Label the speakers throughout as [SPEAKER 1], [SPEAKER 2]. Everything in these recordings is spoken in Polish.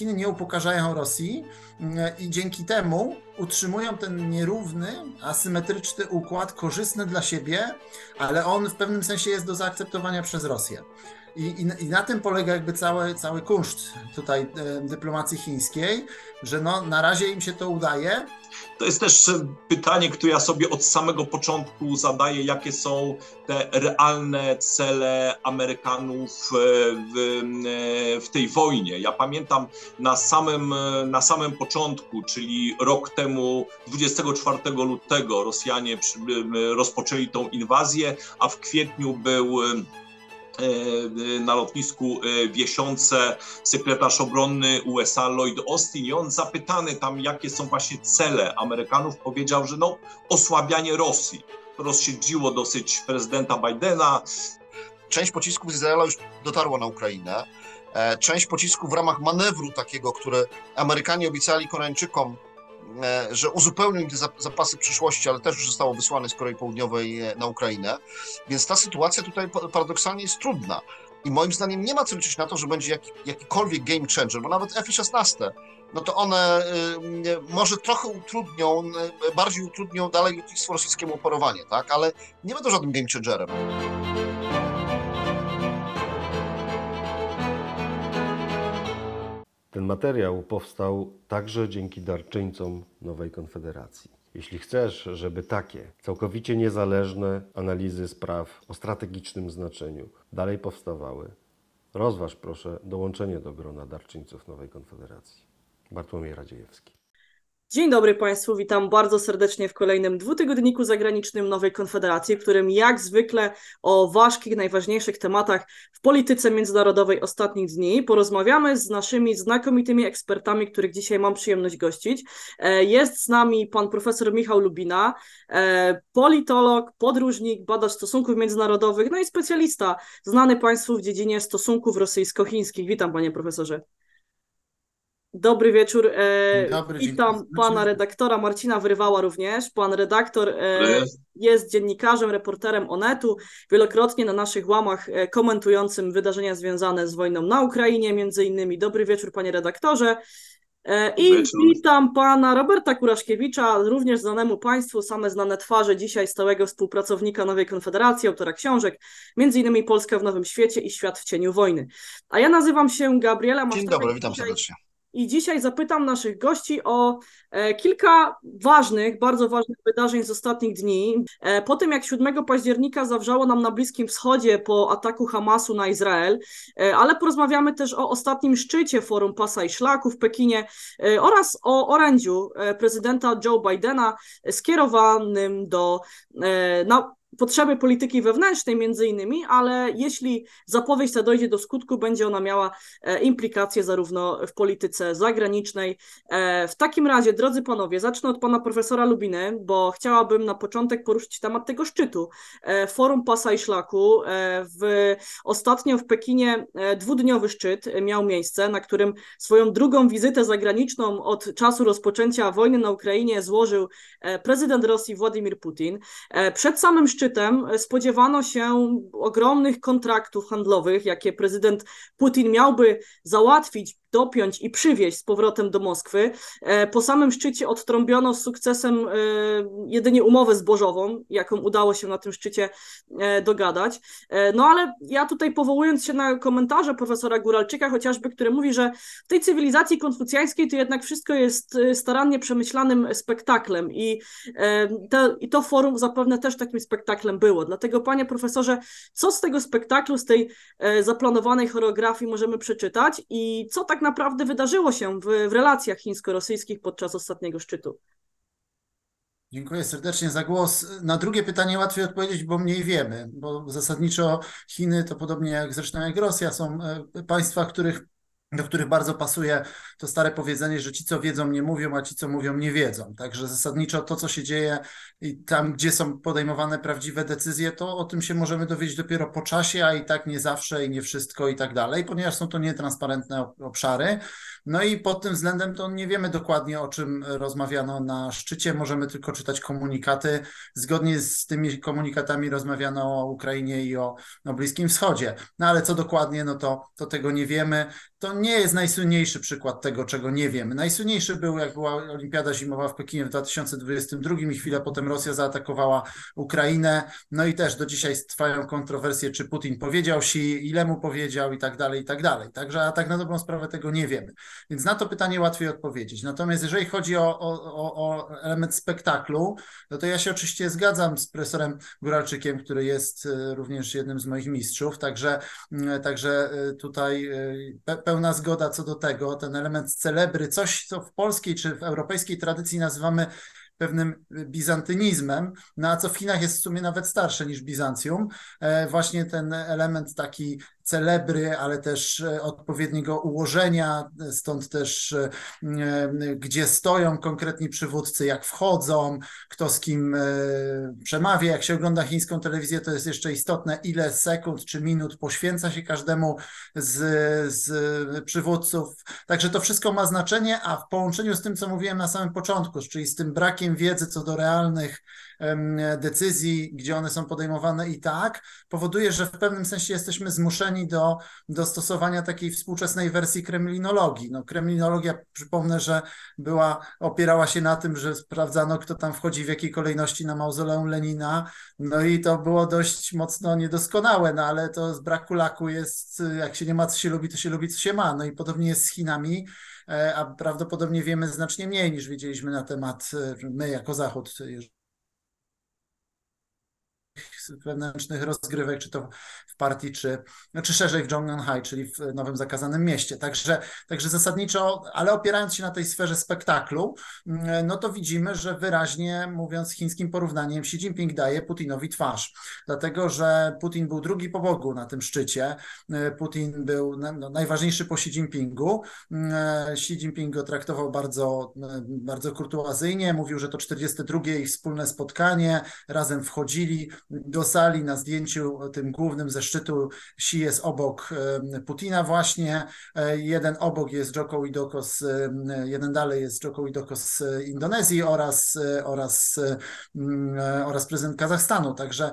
[SPEAKER 1] Chiny nie upokarzają Rosji i dzięki temu utrzymują ten nierówny, asymetryczny układ, korzystny dla siebie, ale on w pewnym sensie jest do zaakceptowania przez Rosję. I, i, na tym polega jakby cały, cały kunszt tutaj e, dyplomacji chińskiej, że no, na razie im się to udaje.
[SPEAKER 2] To jest też pytanie, które ja sobie od samego początku zadaję, jakie są te realne cele Amerykanów e, w, e, w tej wojnie. Ja pamiętam na samym, na samym początku, czyli rok temu, 24 lutego, Rosjanie rozpoczęli tą inwazję, a w kwietniu był E, na lotnisku e, wiesiące sekretarz obronny USA Lloyd Austin i on zapytany tam, jakie są właśnie cele Amerykanów, powiedział, że no osłabianie Rosji. Rozsiedziło dosyć prezydenta Bidena.
[SPEAKER 3] Część pocisków z Izraela już dotarła na Ukrainę. E, część pocisków w ramach manewru takiego, który Amerykanie obiecali Koreańczykom E, że uzupełnią te zapasy przyszłości, ale też już zostało wysłane z Korei Południowej e, na Ukrainę. Więc ta sytuacja tutaj paradoksalnie jest trudna. I moim zdaniem nie ma co liczyć na to, że będzie jak, jakikolwiek game changer, bo nawet F-16, no to one y, może trochę utrudnią, bardziej utrudnią dalej lotnictwo rosyjskiemu operowanie, tak? Ale nie będą żadnym game changerem.
[SPEAKER 4] Ten materiał powstał także dzięki darczyńcom Nowej Konfederacji. Jeśli chcesz, żeby takie całkowicie niezależne analizy spraw o strategicznym znaczeniu dalej powstawały, rozważ proszę dołączenie do grona darczyńców Nowej Konfederacji. Bartłomiej Radziejewski.
[SPEAKER 5] Dzień dobry Państwu, witam bardzo serdecznie w kolejnym dwutygodniku zagranicznym Nowej Konfederacji, w którym jak zwykle o ważkich, najważniejszych tematach w polityce międzynarodowej ostatnich dni porozmawiamy z naszymi znakomitymi ekspertami, których dzisiaj mam przyjemność gościć. E, jest z nami pan profesor Michał Lubina, e, politolog, podróżnik, badacz stosunków międzynarodowych, no i specjalista znany Państwu w dziedzinie stosunków rosyjsko-chińskich. Witam panie profesorze. Dobry wieczór. E, Dobry, Witam pana redaktora Marcina Wrywała również. Pan redaktor e, jest dziennikarzem, reporterem Onetu, wielokrotnie na naszych łamach e, komentującym wydarzenia związane z wojną na Ukrainie, między innymi. Dobry wieczór, panie redaktorze. I wieczór. witam pana Roberta Kuraszkiewicza, również znanemu państwu, same znane twarze dzisiaj stałego współpracownika Nowej Konfederacji, autora książek, między innymi Polska w Nowym Świecie i Świat w cieniu wojny. A ja nazywam się Gabriela
[SPEAKER 3] Dzień dobry, witam dzisiaj... serdecznie
[SPEAKER 5] i dzisiaj zapytam naszych gości o e, kilka ważnych, bardzo ważnych wydarzeń z ostatnich dni. E, po tym, jak 7 października zawrzało nam na Bliskim Wschodzie po ataku Hamasu na Izrael, e, ale porozmawiamy też o ostatnim szczycie Forum Pasa i Szlaku w Pekinie oraz o orędziu prezydenta Joe Bidena skierowanym do na, potrzeby polityki wewnętrznej między innymi, ale jeśli zapowiedź ta dojdzie do skutku, będzie ona miała e, implikacje zarówno w polityce zagranicznej. E, w takim razie, drodzy panowie, zacznę od pana profesora Lubiny, bo chciałabym na początek poruszyć temat tego szczytu. E, Forum Pasa i Szlaku. W, ostatnio w Pekinie dwudniowy szczyt miał miejsce, na którym swoją drugą wizytę zagraniczną od czasu rozpoczęcia wojny na Ukrainie złożył prezydent Rosji Władimir Putin. Przed samym szczytem szczytem spodziewano się ogromnych kontraktów handlowych, jakie prezydent Putin miałby załatwić dopiąć i przywieźć z powrotem do Moskwy. E, po samym szczycie odtrąbiono z sukcesem e, jedynie umowę zbożową, jaką udało się na tym szczycie e, dogadać. No ale ja tutaj powołując się na komentarze profesora Góralczyka chociażby, który mówi, że w tej cywilizacji konfucjańskiej to jednak wszystko jest starannie przemyślanym spektaklem i, i to forum zapewne też takim spektaklem było. Dlatego panie profesorze, co z tego spektaklu, z tej zaplanowanej choreografii możemy przeczytać i co tak tak naprawdę wydarzyło się w, w relacjach chińsko-rosyjskich podczas ostatniego szczytu.
[SPEAKER 1] Dziękuję serdecznie za głos. Na drugie pytanie łatwiej odpowiedzieć, bo mniej wiemy, bo zasadniczo Chiny to podobnie jak zresztą jak Rosja są e, państwa, których do których bardzo pasuje to stare powiedzenie, że ci, co wiedzą, nie mówią, a ci, co mówią, nie wiedzą. Także zasadniczo to, co się dzieje i tam, gdzie są podejmowane prawdziwe decyzje, to o tym się możemy dowiedzieć dopiero po czasie, a i tak nie zawsze i nie wszystko i tak dalej, ponieważ są to nietransparentne obszary. No i pod tym względem to nie wiemy dokładnie, o czym rozmawiano na szczycie, możemy tylko czytać komunikaty. Zgodnie z tymi komunikatami rozmawiano o Ukrainie i o, o Bliskim Wschodzie. No ale co dokładnie, no to, to tego nie wiemy. to nie jest najsłynniejszy przykład tego, czego nie wiemy. Najsłynniejszy był, jak była Olimpiada Zimowa w Pekinie w 2022 i chwilę potem Rosja zaatakowała Ukrainę. No i też do dzisiaj trwają kontrowersje, czy Putin powiedział si, ile mu powiedział i tak dalej, i tak dalej. Także a tak na dobrą sprawę tego nie wiemy. Więc na to pytanie łatwiej odpowiedzieć. Natomiast jeżeli chodzi o, o, o element spektaklu, no to ja się oczywiście zgadzam z profesorem Góralczykiem, który jest e, również jednym z moich mistrzów, także, także e, tutaj e, pełna zgoda co do tego, ten element celebry, coś co w polskiej czy w europejskiej tradycji nazywamy pewnym bizantynizmem, no a co w Chinach jest w sumie nawet starsze niż Bizancjum, właśnie ten element taki celebry, ale też e, odpowiedniego ułożenia, stąd też e, gdzie stoją konkretni przywódcy, jak wchodzą, kto z kim e, przemawia. Jak się ogląda chińską telewizję, to jest jeszcze istotne, ile sekund czy minut poświęca się każdemu z, z przywódców. Także to wszystko ma znaczenie, a w połączeniu z tym, co mówiłem na samym początku, czyli z tym brakiem wiedzy co do realnych decyzji, gdzie one są podejmowane i tak, powoduje, że w pewnym sensie jesteśmy zmuszeni do, do stosowania takiej współczesnej wersji kremlinologii. No, kremlinologia, przypomnę, że była, opierała się na tym, że sprawdzano, kto tam wchodzi w jakiej kolejności na mauzoleum Lenina, no i to było dość mocno niedoskonałe, no ale to z braku laku jest, jak się nie ma, co się lubi, to się lubi, co się ma. No i podobnie jest z Chinami, e, a prawdopodobnie wiemy znacznie mniej niż wiedzieliśmy na temat e, my jako Zachód, wewnętrznych rozgrywek, czy to w partii, czy, czy szerzej w Zhongnanhai, czyli w nowym zakazanym mieście. Także, także zasadniczo, ale opierając się na tej sferze spektaklu, mm, no to widzimy, że wyraźnie mówiąc chińskim porównaniem, Xi Jinping daje Putinowi twarz. Dlatego, że Putin był drugi po Bogu na tym szczycie. Putin był no, najważniejszy po Xi Jinpingu. Mm, Xi Jinping go traktował bardzo, bardzo kurtuazyjnie, mówił, że to 42 ich wspólne spotkanie, razem wchodzili do sali na zdjęciu tym głównym ze szczytu Xi jest obok Putina właśnie, e, jeden obok jest Joko Widodo z, jeden dalej jest Joko Widodo z Indonezji oraz, e, oraz, e, oraz prezydent Kazachstanu, także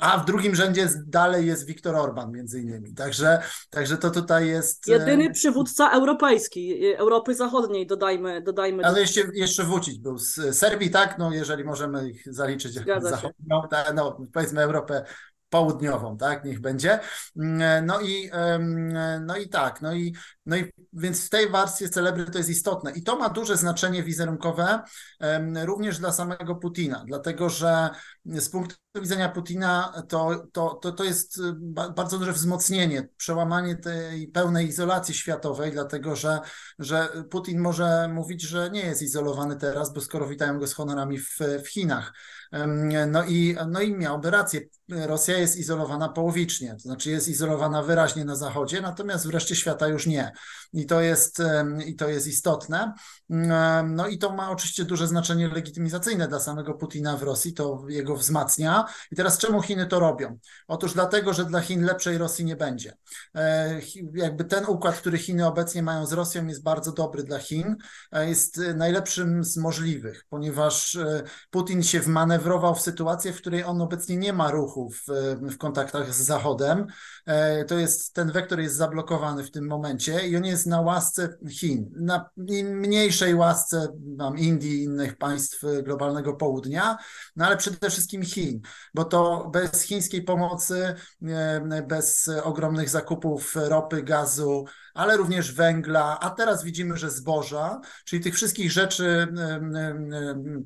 [SPEAKER 1] a w drugim rzędzie dalej jest Viktor Orban między innymi, także, także to tutaj jest...
[SPEAKER 5] Jedyny przywódca europejski, Europy Zachodniej dodajmy. dodajmy
[SPEAKER 1] Ale jeszcze, jeszcze Vucic był z Serbii, tak, no jeżeli możemy ich zaliczyć zachodnią, no powiedzmy Europę południową, tak, niech będzie. No i, no i tak, no i, no i więc w tej warstwie celebry to jest istotne i to ma duże znaczenie wizerunkowe również dla samego Putina, dlatego że z punktu widzenia Putina to, to, to, to jest bardzo duże wzmocnienie, przełamanie tej pełnej izolacji światowej, dlatego że, że Putin może mówić, że nie jest izolowany teraz, bo skoro witają go z honorami w, w Chinach. No i, no i miałby rację. Rosja jest izolowana połowicznie, to znaczy jest izolowana wyraźnie na zachodzie, natomiast w reszcie świata już nie. I to jest, i to jest istotne. No i to ma oczywiście duże znaczenie legitymizacyjne dla samego Putina w Rosji, to jego wzmacnia. I teraz czemu Chiny to robią? Otóż dlatego, że dla Chin lepszej Rosji nie będzie. E, jakby ten układ, który Chiny obecnie mają z Rosją jest bardzo dobry dla Chin, e, jest najlepszym z możliwych, ponieważ e, Putin się wmanewrował w sytuację, w której on obecnie nie ma ruchu w, w kontaktach z Zachodem. To jest, ten wektor jest zablokowany w tym momencie i on jest na łasce Chin, na mniejszej łasce mam Indii innych państw globalnego południa, no ale przede wszystkim Chin, bo to bez chińskiej pomocy, bez ogromnych zakupów ropy, gazu, ale również węgla, a teraz widzimy, że zboża, czyli tych wszystkich rzeczy,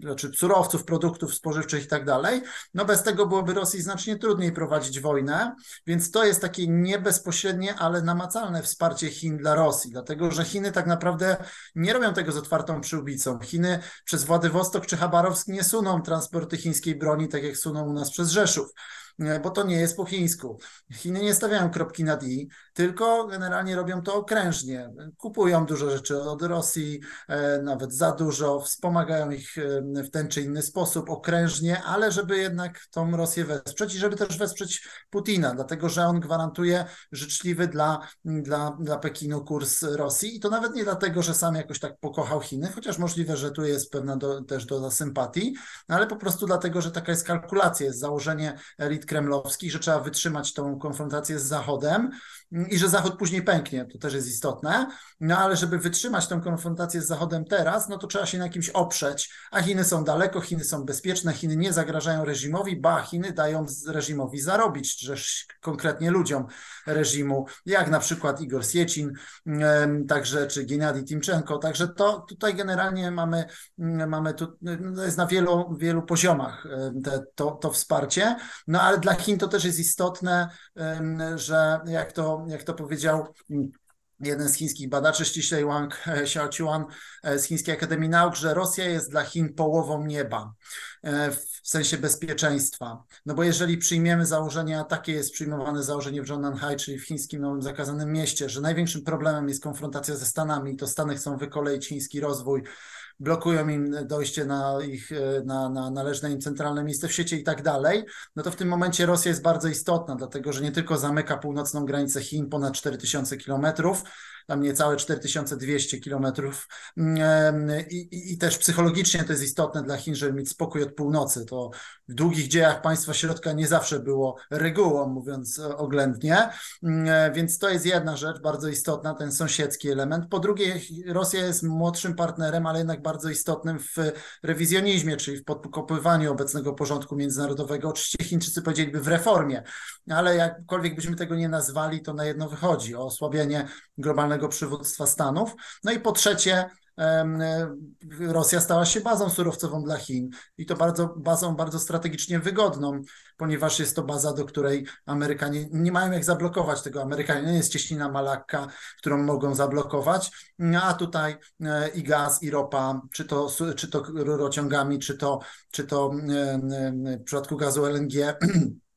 [SPEAKER 1] znaczy surowców, produktów spożywczych i tak dalej, no bez tego byłoby Rosji znacznie trudniej prowadzić wojnę, więc to jest takie niebezpośrednie, ale namacalne wsparcie Chin dla Rosji, dlatego że Chiny tak naprawdę nie robią tego z otwartą przyłbicą. Chiny przez Władywostok czy Chabarowsk nie suną transporty chińskiej broni, tak jak suną u nas przez Rzeszów bo to nie jest po chińsku. Chiny nie stawiają kropki nad i, tylko generalnie robią to okrężnie. Kupują dużo rzeczy od Rosji, e, nawet za dużo, wspomagają ich e, w ten czy inny sposób okrężnie, ale żeby jednak tą Rosję wesprzeć i żeby też wesprzeć Putina, dlatego że on gwarantuje życzliwy dla, dla, dla Pekinu kurs Rosji i to nawet nie dlatego, że sam jakoś tak pokochał Chiny, chociaż możliwe, że tu jest pewna do, też doza sympatii, no ale po prostu dlatego, że taka jest kalkulacja, jest założenie elit kremlowskich, że trzeba wytrzymać tą konfrontację z Zachodem, i że Zachód później pęknie, to też jest istotne, no ale żeby wytrzymać tę konfrontację z Zachodem teraz, no to trzeba się na kimś oprzeć, a Chiny są daleko, Chiny są bezpieczne, Chiny nie zagrażają reżimowi, ba, Chiny dają reżimowi zarobić, że konkretnie ludziom reżimu, jak na przykład Igor Siecin, także czy Gennady Timczenko, także to tutaj generalnie mamy, mamy tu, no, jest na wielu, wielu poziomach te, to, to wsparcie, no ale dla Chin to też jest istotne, że jak to, jak to powiedział jeden z chińskich badaczy, ściślej Wang Xiaochuan z Chińskiej Akademii Nauk, że Rosja jest dla Chin połową nieba e, w sensie bezpieczeństwa. No bo jeżeli przyjmiemy założenie, a takie jest przyjmowane założenie w Zhongnanhai, czyli w chińskim nowym zakazanym mieście, że największym problemem jest konfrontacja ze Stanami, to Stany chcą wykoleić chiński rozwój, blokują im dojście na ich na, na należne im centralne miejsce w sieci i tak dalej, no to w tym momencie Rosja jest bardzo istotna, dlatego że nie tylko zamyka północną granicę Chin ponad 4000 kilometrów, tam niecałe 4200 kilometrów mm, I, i, i też psychologicznie to jest istotne dla Chin, żeby mieć spokój od północy. To w długich dziejach państwa środka nie zawsze było regułą, mówiąc oględnie, mm, więc to jest jedna rzecz bardzo istotna, ten sąsiedzki element. Po drugie, Rosja jest młodszym partnerem, ale jednak bardzo istotnym w rewizjonizmie, czyli w podkopywaniu obecnego porządku międzynarodowego. Oczywiście Chińczycy powiedzieliby w reformie, ale jakkolwiek byśmy tego nie nazwali, to na jedno wychodzi o osłabienie globalnego przywództwa Stanów. No i po trzecie, Rosja stała się bazą surowcową dla Chin i to bardzo, bazą bardzo strategicznie wygodną, ponieważ jest to baza, do której Amerykanie nie mają jak zablokować tego. Amerykanie nie jest cieśnina Malakka, którą mogą zablokować, a tutaj e, i gaz, i ropa, czy to, czy to rurociągami, czy to, czy to w przypadku gazu LNG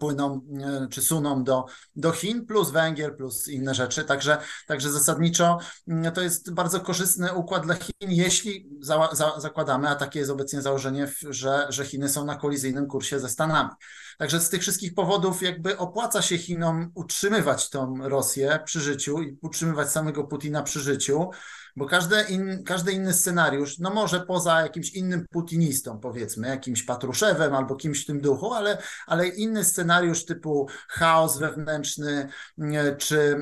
[SPEAKER 1] płyną e, czy suną do, do Chin, plus węgiel, plus inne rzeczy. Także, także zasadniczo mm, to jest bardzo korzystny układ dla Chin, jeśli za, za, zakładamy, a takie jest obecnie założenie, że, że Chiny są na kolizyjnym kursie ze Stanami. Także z tych wszystkich powodów jakby opłaca się Chinom utrzymywać tą Rosję przy życiu i utrzymywać samego Putina przy życiu, bo każdy, in, każdy inny scenariusz, no może poza jakimś innym putinistą, powiedzmy, jakimś Patruszewem albo kimś w tym duchu, ale, ale inny scenariusz typu chaos wewnętrzny, czy,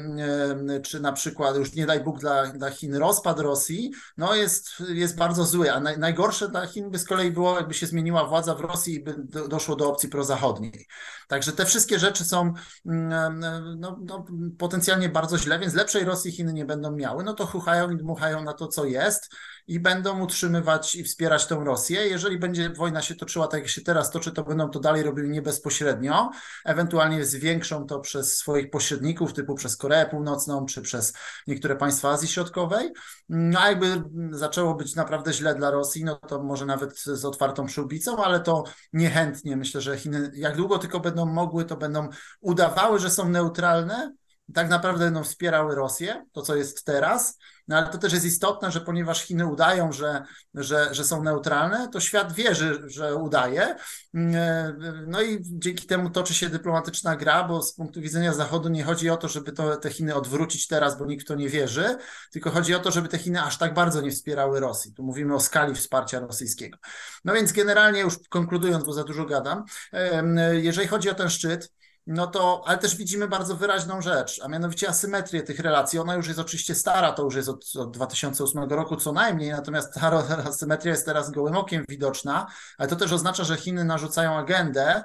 [SPEAKER 1] czy na przykład już nie daj Bóg dla, dla Chin rozpad Rosji, no jest, jest bardzo zły, a naj, najgorsze dla Chin by z kolei było, jakby się zmieniła władza w Rosji i by do, doszło do opcji prozachodniej. Także te wszystkie rzeczy są no, no, potencjalnie bardzo źle, więc lepszej Rosji Chiny nie będą miały, no to chuchają i dmuchają na to, co jest i będą utrzymywać i wspierać tę Rosję. Jeżeli będzie wojna się toczyła tak, jak się teraz toczy, to będą to dalej robili nie bezpośrednio, ewentualnie zwiększą to przez swoich pośredników, typu przez Koreę Północną, czy przez niektóre państwa Azji Środkowej. No a jakby zaczęło być naprawdę źle dla Rosji, no to może nawet z otwartą przyłbicą, ale to niechętnie. Myślę, że Chiny jak długo tylko będą mogły, to będą udawały, że są neutralne, tak naprawdę będą wspierały Rosję, to co jest teraz, no ale to też jest istotne, że ponieważ Chiny udają, że, że, że są neutralne, to świat wierzy, że udaje. No i dzięki temu toczy się dyplomatyczna gra, bo z punktu widzenia Zachodu nie chodzi o to, żeby to, te Chiny odwrócić teraz, bo nikt w to nie wierzy, tylko chodzi o to, żeby te Chiny aż tak bardzo nie wspierały Rosji. Tu mówimy o skali wsparcia rosyjskiego. No więc generalnie już konkludując, bo za dużo gadam, jeżeli chodzi o ten szczyt, no to, ale też widzimy bardzo wyraźną rzecz, a mianowicie asymetrię tych relacji. Ona już jest oczywiście stara, to już jest od, od 2008 roku co najmniej, natomiast ta asymetria jest teraz gołym okiem widoczna, ale to też oznacza, że Chiny narzucają agendę,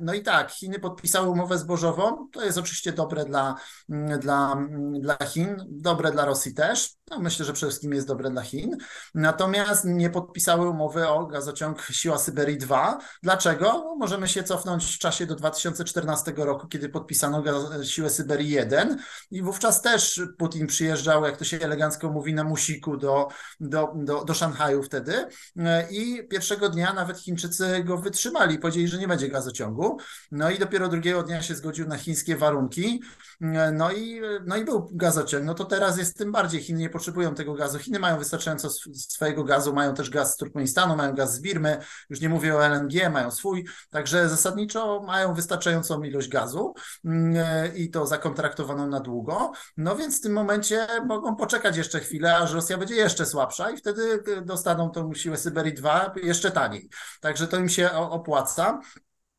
[SPEAKER 1] no i tak, Chiny podpisały umowę zbożową. To jest oczywiście dobre dla, mm, dla, mm, dla Chin, dobre dla Rosji też. No myślę, że przede wszystkim jest dobre dla Chin. Natomiast nie podpisały umowy o gazociąg Siła Syberii 2. Dlaczego? No, możemy się cofnąć w czasie do 2014 roku, kiedy podpisano Siłę Syberii 1 i wówczas też Putin przyjeżdżał, jak to się elegancko mówi, na musiku do, do, do, do Szanghaju wtedy e, i pierwszego dnia nawet Chińczycy go wytrzymali. Powiedzieli, że nie będzie gazociągu. No i dopiero drugiego dnia się zgodził na chińskie warunki. No i, no i był gazociąg. No to teraz jest tym bardziej. Chiny nie potrzebują tego gazu. Chiny mają wystarczająco swojego gazu, mają też gaz z Turkmenistanu, mają gaz z Birmy, już nie mówię o LNG, mają swój. Także zasadniczo mają wystarczającą ilość gazu i to zakontraktowaną na długo. No więc w tym momencie mogą poczekać jeszcze chwilę, aż Rosja będzie jeszcze słabsza i wtedy dostaną tą siłę Syberii 2 jeszcze taniej. Także to im się opłaca.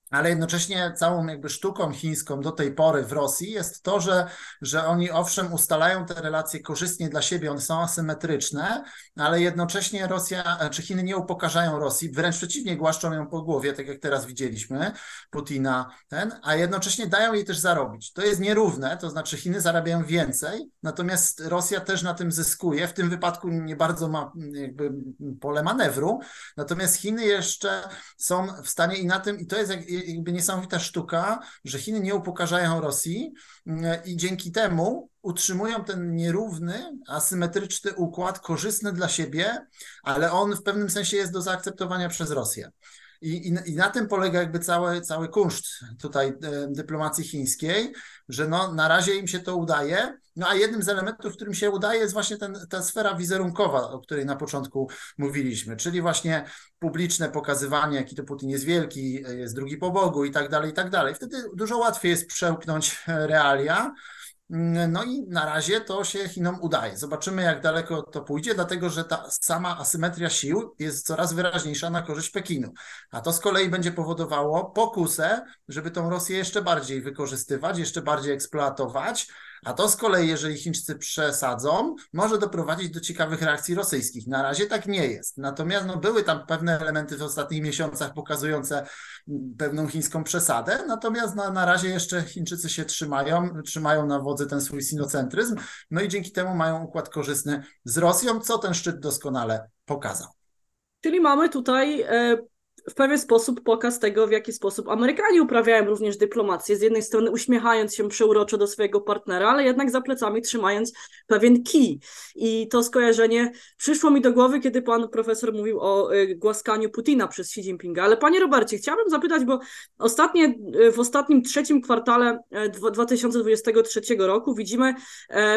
[SPEAKER 1] Ale jednocześnie całą jakby sztuką chińską do tej pory w Rosji jest to, że, że oni owszem ustalają te relacje korzystnie dla siebie, one są asymetryczne, ale jednocześnie Rosja czy Chiny nie upokarzają Rosji, wręcz przeciwnie, głaszczą ją po głowie, tak jak teraz widzieliśmy, Putina ten, a jednocześnie dają jej też zarobić. To jest nierówne, to znaczy Chiny zarabiają więcej, natomiast Rosja też na tym zyskuje, w tym wypadku nie bardzo ma jakby pole manewru, natomiast Chiny jeszcze są w stanie i na tym, i to jest jak jakby niesamowita sztuka, że Chiny nie upokarzają Rosji mm, i dzięki temu utrzymują ten nierówny, asymetryczny układ, korzystny dla siebie, ale on w pewnym sensie jest do zaakceptowania przez Rosję. I, i, I, na tym polega jakby cały, cały kunszt tutaj e, dyplomacji chińskiej, że no, na razie im się to udaje. No a jednym z elementów, którym się udaje, jest właśnie ten, ta sfera wizerunkowa, o której na początku mówiliśmy, czyli właśnie publiczne pokazywanie, jaki to Putin jest wielki, jest drugi po Bogu i tak dalej, i tak dalej. Wtedy dużo łatwiej jest przełknąć realia no i na razie to się Chinom udaje. Zobaczymy, jak daleko to pójdzie, dlatego że ta sama asymetria sił jest coraz wyraźniejsza na korzyść Pekinu. A to z kolei będzie powodowało pokusę, żeby tą Rosję jeszcze bardziej wykorzystywać, jeszcze bardziej eksploatować a to z kolei, jeżeli Chińczycy przesadzą, może doprowadzić do ciekawych reakcji rosyjskich. Na razie tak nie jest. Natomiast no, były tam pewne elementy w ostatnich miesiącach pokazujące pewną chińską przesadę. Natomiast na, na razie jeszcze Chińczycy się trzymają, trzymają na wodzy ten swój sinocentryzm. No i dzięki temu mają układ korzystny z Rosją, co ten szczyt doskonale pokazał.
[SPEAKER 5] Czyli mamy tutaj e, w pewien sposób pokaz tego, w jaki sposób Amerykanie uprawiają również dyplomację. Z jednej strony uśmiechając się przeuroczo do swojego partnera, ale jednak za plecami trzymając pewien kij. I to skojarzenie przyszło mi do głowy, kiedy pan profesor mówił o y, głaskaniu Putina przez Xi Jinpinga. Ale panie Robercie, chciałabym zapytać, bo ostatnie, y, w ostatnim trzecim kwartale 2023 y, roku widzimy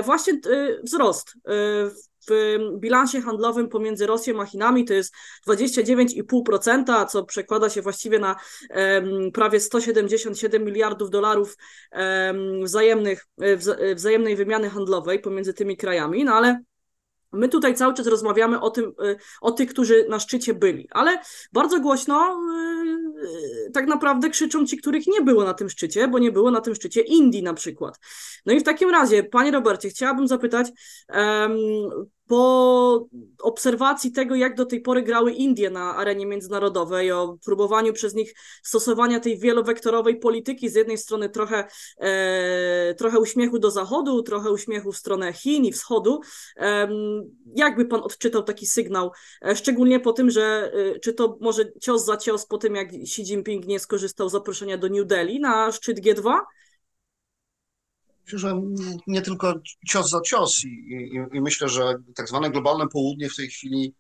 [SPEAKER 5] właśnie wzrost w bilansie handlowym pomiędzy Rosją a Chinami to jest 29,5%, co przekłada się właściwie na prawie 177 miliardów dolarów wzajemnych, e, wzajemnej wymiany handlowej pomiędzy tymi krajami, no ale My tutaj cały czas rozmawiamy o tym, e, o tych, którzy na szczycie byli, ale bardzo głośno e, tak naprawdę krzyczą ci, których nie było na tym szczycie, bo nie było na tym szczycie Indii na przykład. No i w takim razie, panie Robercie, chciałabym zapytać, po obserwacji tego, jak do tej pory grały Indie na arenie międzynarodowej, o próbowaniu przez nich stosowania tej wielowektorowej polityki, z jednej strony trochę, e, trochę uśmiechu do zachodu, trochę uśmiechu w stronę Chin i wschodu. E, jakby pan odczytał taki sygnał, e, szczególnie po tym, że e, czy to może cios za cios po tym, jak Xi Jinping nie skorzystał z zaproszenia do New Delhi na szczyt G2?
[SPEAKER 3] Myślę, że nie tylko cios za cios i, i, i, myślę, że tak zwane globalne południe w tej chwili,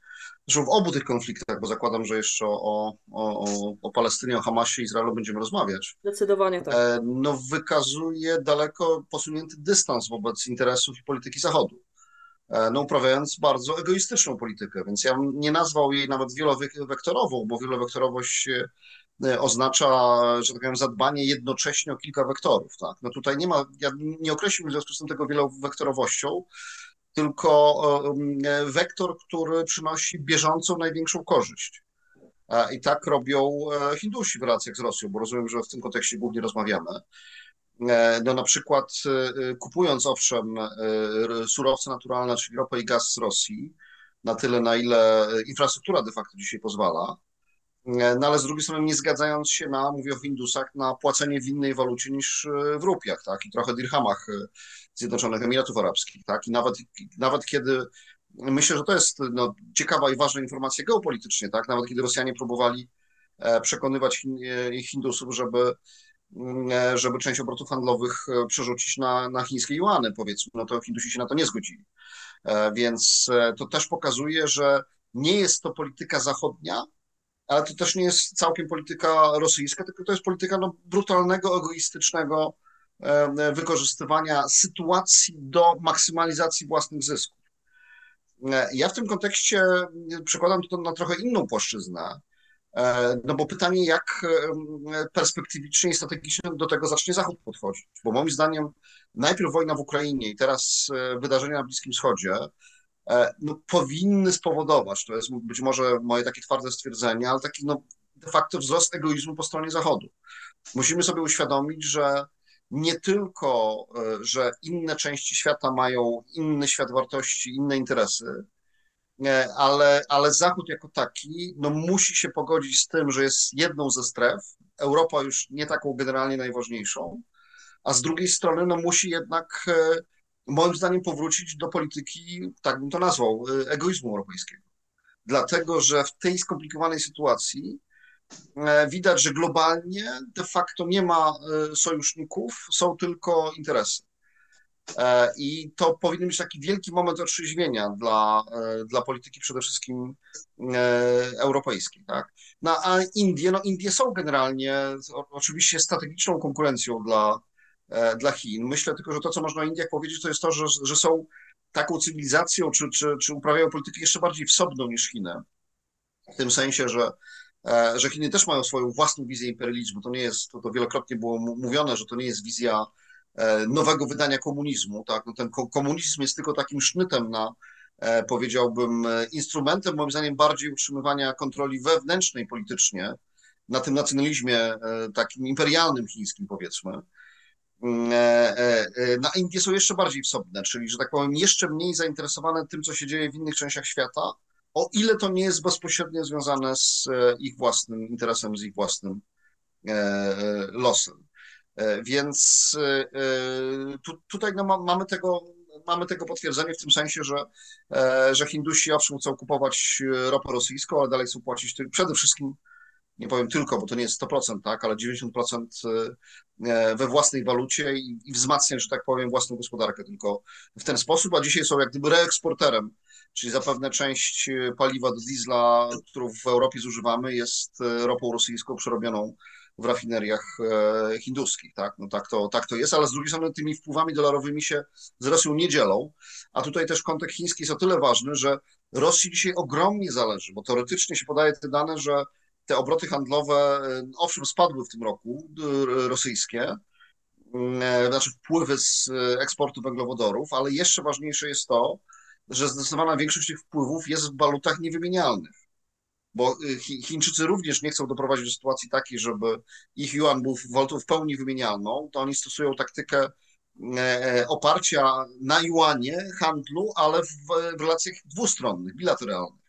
[SPEAKER 3] zresztą w obu tych konfliktach, bo zakładam, że jeszcze o, o, o Palestynie, o Hamasie i Izraelu będziemy rozmawiać.
[SPEAKER 5] Zdecydowanie tak. E,
[SPEAKER 3] no wykazuje daleko posunięty dystans wobec interesów i polityki Zachodu. E, no uprawiając bardzo egoistyczną politykę, więc ja nie nazwał jej nawet wielowektorową, bo wielowektorowość E, oznacza, że tak powiem, zadbanie jednocześnie o kilka wektorów. Tak? No tutaj nie ma, ja nie określiłbym w związku z tym tego wielowektorowością, tylko e, wektor, który przynosi bieżącą największą korzyść. I tak robią e, Hindusi w relacjach z Rosją, bo rozumiem, że w tym kontekście głównie rozmawiamy. No na przykład kupując owszem surowce naturalne, czyli ropę i gaz z Rosji, na tyle na ile infrastruktura de facto dzisiaj pozwala, E, no ale z drugiej strony nie zgadzając się na, mówię o Hindusach, na płacenie w innej walucie niż e, w rupiach, tak, i trochę dirhamach e, Zjednoczonych Emiratów Arabskich, tak, i nawet, nawet kiedy, myślę, że to jest no, ciekawa i ważna informacja geopolitycznie, tak, nawet kiedy Rosjanie próbowali przekonywać Hindusów, żeby żeby część obrotów handlowych przerzucić na, na chińskie juany, powiedzmy, no to Hindusi się na to nie zgodzili. Więc to też pokazuje, że nie jest to polityka zachodnia, ale to też nie jest całkiem polityka rosyjska, tylko to jest polityka no, brutalnego, egoistycznego e, wykorzystywania sytuacji do maksymalizacji własnych zysków. E, ja w tym kontekście przekładam to na trochę inną płaszczyznę, e, no bo pytanie, jak perspektywicznie i strategicznie do tego zacznie Zachód podchodzić, bo moim zdaniem najpierw wojna w Ukrainie i teraz wydarzenia na Bliskim Wschodzie E, no, powinny spowodować, to jest być może moje takie twarde stwierdzenie, ale taki no, de facto wzrost egoizmu po stronie Zachodu. Musimy sobie uświadomić, że nie tylko, e, że inne części świata mają inny świat wartości, inne interesy, e, ale, ale Zachód jako taki no, musi się pogodzić z tym, że jest jedną ze stref, Europa już nie taką generalnie najważniejszą, a z drugiej strony no, musi jednak e, moim zdaniem powrócić do polityki, tak bym to nazwał, egoizmu europejskiego. Dlatego, że w tej skomplikowanej sytuacji E, widać, że globalnie de facto nie ma e, sojuszników, są tylko interesy. E, I to powinien być taki wielki moment otrzeźwienia dla, dla polityki przede wszystkim europejskiej. Tak? No, a Indie, no Indie są generalnie oczywiście strategiczną konkurencją dla, dla Chin. Myślę tylko, że to, co można o Indiach powiedzieć, to jest to, że, że są taką cywilizacją, czy, czy, czy uprawiają politykę jeszcze bardziej wsobną niż Chiny. W tym sensie, że E, że Chiny też mają swoją własną wizję imperializmu. To nie jest, to, to wielokrotnie było mówione, że to nie jest wizja e, nowego wydania komunizmu. Tak? No ten komunizm jest tylko takim sznytem na, e, powiedziałbym, instrumentem, moim zdaniem, bardziej utrzymywania kontroli wewnętrznej politycznie na tym nacjonalizmie takim imperialnym chińskim, powiedzmy. Mm, na Indie są jeszcze bardziej wsobne, czyli, że tak powiem, jeszcze mniej zainteresowane tym, co się dzieje w innych częściach świata, o ile to nie jest bezpośrednio związane z e, ich własnym interesem, z ich własnym e, e, losem. Więc tu, tutaj no, mamy, tego, mamy tego potwierdzenie w tym sensie, że, że Hindusi owszem chcą kupować ropę rosyjską, ale dalej chcą płacić przede wszystkim, nie powiem tylko, bo to nie jest 100%, tak, ale 90% we własnej walucie i, i wzmacniać, że tak powiem, własną gospodarkę tylko w ten sposób, a dzisiaj są jak gdyby reeksporterem czyli zapewne część e, paliwa do diesla, którą w Europie zużywamy, jest e, ropą rosyjską przerobioną w rafineriach e, hinduskich, tak? No tak to, tak to jest, ale z drugiej strony tymi wpływami dolarowymi się z Rosją nie dzielą, a tutaj też kontekst chiński jest o tyle ważny, że Rosji dzisiaj ogromnie zależy, bo teoretycznie się podaje te dane, że te obroty handlowe, owszem, spadły w tym roku, rosyjskie, znaczy wpływy z eksportu węglowodorów, ale jeszcze ważniejsze jest to, że zdecydowana większość tych wpływów jest w walutach niewymienialnych. Bo y, Chińczycy również nie chcą doprowadzić do sytuacji takiej, żeby ich yuan był walutą w pełni wymienialną, to oni stosują taktykę e, e, oparcia na juanie handlu, ale w, relacjach dwustronnych, bilateralnych.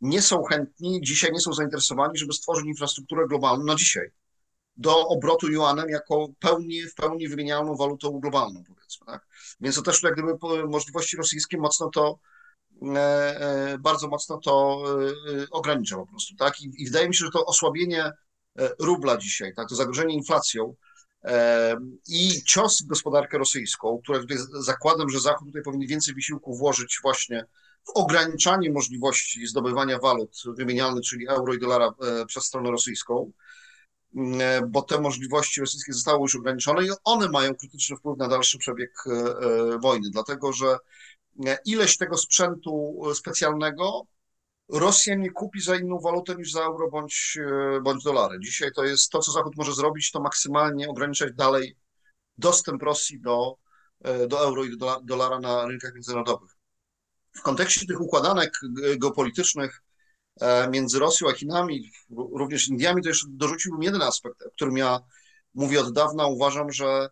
[SPEAKER 3] Nie są chętni, dzisiaj nie są zainteresowani, żeby stworzyć infrastrukturę globalną na dzisiaj do obrotu juanem jako pełni, w pełni wymienialną walutą globalną, powiedzmy. Tak? Więc to też jak gdyby możliwości rosyjskie mocno to, bardzo mocno to e, ogranicza po prostu. Tak? I, I wydaje mi się, że to osłabienie rubla dzisiaj, tak? to zagrożenie inflacją i cios w gospodarkę rosyjską, które tutaj zakładam, że Zachód tutaj powinien więcej wysiłku włożyć właśnie w ograniczanie możliwości zdobywania walut wymienialnych, czyli euro i dolara przez stronę rosyjską, E, bo te możliwości rosyjskie zostały już ograniczone i one mają krytyczny wpływ na dalszy przebieg e, e, wojny, dlatego że ileś tego sprzętu specjalnego Rosja nie kupi za inną walutę niż za euro bądź, bądź dolary. Dzisiaj to jest to, co Zachód może zrobić, to maksymalnie ograniczać dalej dostęp Rosji do, do euro i do dolara na rynkach międzynarodowych. W kontekście tych układanek geopolitycznych E, między Rosją a Chinami, również Indiami, to jeszcze dorzuciłbym jeden aspekt, o którym ja mówię od dawna. Uważam, że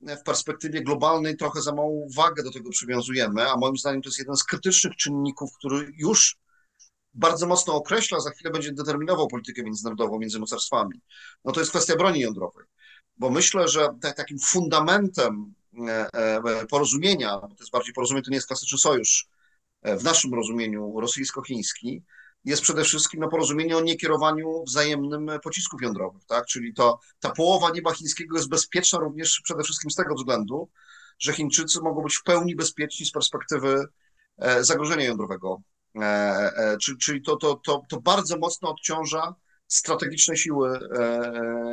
[SPEAKER 3] w perspektywie globalnej trochę za małą wagę do tego przywiązujemy, a moim zdaniem to jest jeden z krytycznych czynników, który już bardzo mocno określa, za chwilę będzie determinował politykę międzynarodową między mocarstwami. No to jest kwestia broni jądrowej, bo myślę, że takim fundamentem e, e, porozumienia, bo to jest bardziej porozumienie, to nie jest klasyczny sojusz w naszym rozumieniu rosyjsko-chiński, jest przede wszystkim na porozumienie o niekierowaniu wzajemnym pocisków jądrowych, tak? Czyli to, ta połowa nieba chińskiego jest bezpieczna również przede wszystkim z tego względu, że Chińczycy mogą być w pełni bezpieczni z perspektywy e, zagrożenia jądrowego. E, e, czyli to, to, to, to bardzo mocno odciąża strategiczne siły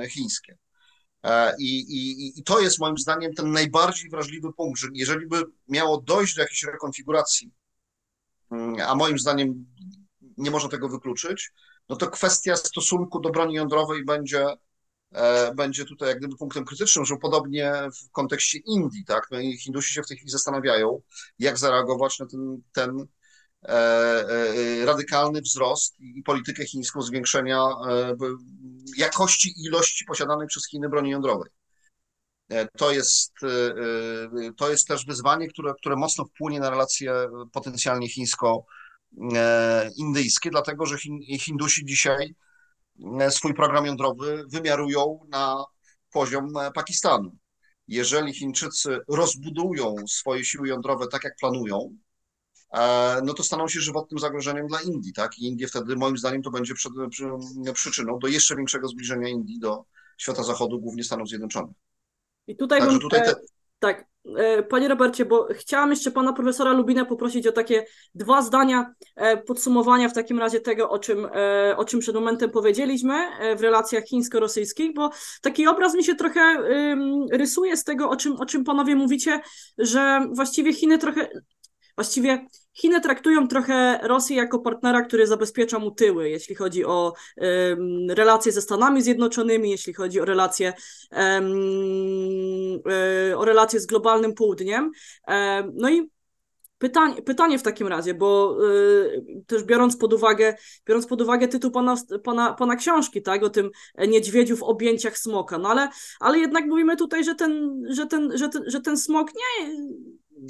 [SPEAKER 3] chińskie. I, i, I to jest moim zdaniem ten najbardziej wrażliwy punkt, że jeżeli by miało dojść do jakiejś rekonfiguracji, mm, a moim zdaniem nie można tego wykluczyć, no to kwestia stosunku do broni jądrowej będzie, e, będzie tutaj jak gdyby punktem krytycznym, że podobnie w kontekście Indii, tak, no i Hindusi się w tej chwili zastanawiają, jak zareagować na ten, ten radykalny wzrost i politykę chińską zwiększenia jakości i ilości posiadanej przez Chiny broni jądrowej. To jest, to jest też wyzwanie, które, które mocno wpłynie na relacje potencjalnie chińsko-indyjskie, dlatego że Hindusi dzisiaj swój program jądrowy wymiarują na poziom Pakistanu. Jeżeli Chińczycy rozbudują swoje siły jądrowe tak, jak planują, e, no to staną się żywotnym zagrożeniem dla Indii, tak? I Indie wtedy, moim zdaniem, to będzie przy, przyczyną do jeszcze większego zbliżenia Indii do świata zachodu, głównie Stanów Zjednoczonych.
[SPEAKER 5] I tutaj,
[SPEAKER 3] Także
[SPEAKER 5] bym,
[SPEAKER 3] tutaj te...
[SPEAKER 5] tak, E, panie Robercie, bo chciałam jeszcze pana profesora Lubina poprosić o takie dwa zdania e, podsumowania w takim razie tego, o czym, e, o czym przed momentem powiedzieliśmy w relacjach chińsko-rosyjskich, bo taki obraz mi się trochę rysuje z tego, o czym, o czym panowie mówicie, że właściwie Chiny trochę Właściwie Chiny traktują trochę Rosję jako partnera, który zabezpiecza mu tyły, jeśli chodzi o um, relacje ze Stanami Zjednoczonymi, jeśli chodzi o relacje, um, o relacje z globalnym południem. No i Pytanie, pytanie w takim razie, bo y, też biorąc pod uwagę, biorąc pod uwagę tytuł pana, pana, pana książki, tak, o tym niedźwiedziu w objęciach smoka, no ale, ale jednak mówimy tutaj, że ten, że ten, że ten, że ten smok nie,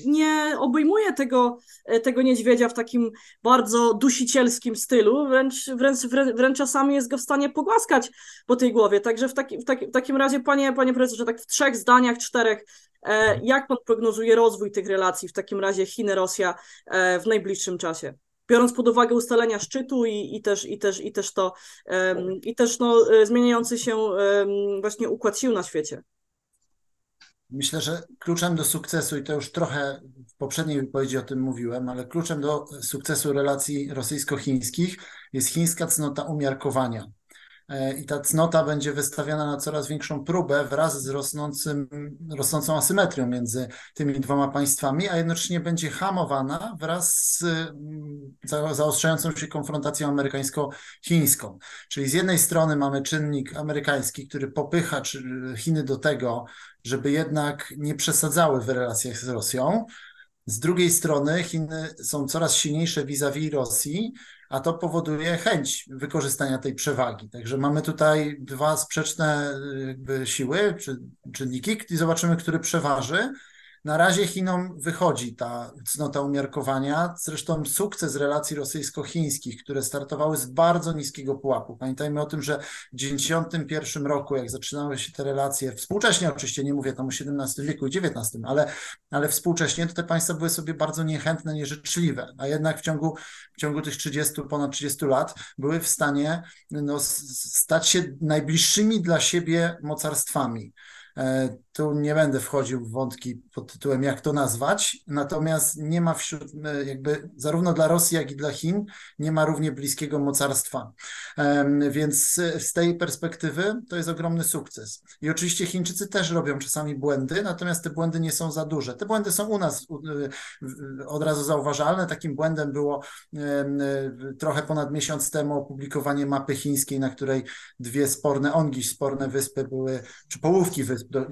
[SPEAKER 5] nie obejmuje tego, e, tego niedźwiedzia w takim bardzo dusicielskim stylu, wręcz, wręcz, wręcz czasami jest go w stanie pogłaskać po tej głowie. Także w, taki, w, taki, w takim razie, panie, panie profesorze, tak w trzech zdaniach, czterech, e, jak pan prognozuje rozwój tych relacji w takim razie Chiny-Rosja e, w najbliższym czasie? Biorąc pod uwagę ustalenia szczytu i, i, też, i, też, i też to, i też no, zmieniający się właśnie układ sił na świecie.
[SPEAKER 1] Myślę, że kluczem do sukcesu, i to już trochę w poprzedniej wypowiedzi o tym mówiłem, ale kluczem do sukcesu relacji rosyjsko-chińskich jest chińska cnota umiarkowania. E, i ta cnota będzie wystawiana na coraz większą próbę wraz z rosnącym, rosnącą asymetrią między tymi dwoma państwami, a jednocześnie będzie hamowana wraz z mm, zaostrzającą się konfrontacją amerykańsko-chińską. Czyli z jednej strony mamy czynnik amerykański, który popycha Chiny do tego, żeby jednak nie przesadzały w relacjach z Rosją. Z drugiej strony Chiny są coraz silniejsze vis-a-vis Rosji, a to powoduje chęć wykorzystania tej przewagi. Także mamy tutaj dwa sprzeczne jakby siły czy czynniki i zobaczymy, który przeważy. Na razie Chinom wychodzi ta cnota umiarkowania. Zresztą sukces relacji rosyjsko-chińskich, które startowały z bardzo niskiego pułapu. Pamiętajmy o tym, że w 1991 roku, jak zaczynały się te relacje, współcześnie oczywiście, nie mówię tam o XVII wieku i XIX, ale, ale współcześnie to te państwa były sobie bardzo niechętne, nieżyczliwe, a jednak w ciągu, w ciągu tych 30, ponad 30 lat były w stanie no, stać się najbliższymi dla siebie mocarstwami. E, tu nie będę wchodził w wątki pod tytułem, jak to nazwać, natomiast nie ma wśród, e, jakby zarówno dla Rosji, jak i dla Chin, nie ma równie bliskiego mocarstwa. Więc z tej perspektywy to jest ogromny sukces. I oczywiście Chińczycy też robią czasami błędy, natomiast te błędy nie są za duże. Te błędy są u nas e, od razu zauważalne. Takim błędem było trochę ponad miesiąc temu opublikowanie mapy chińskiej, na której dwie sporne ongi, sporne wyspy były, czy połówki wysp do,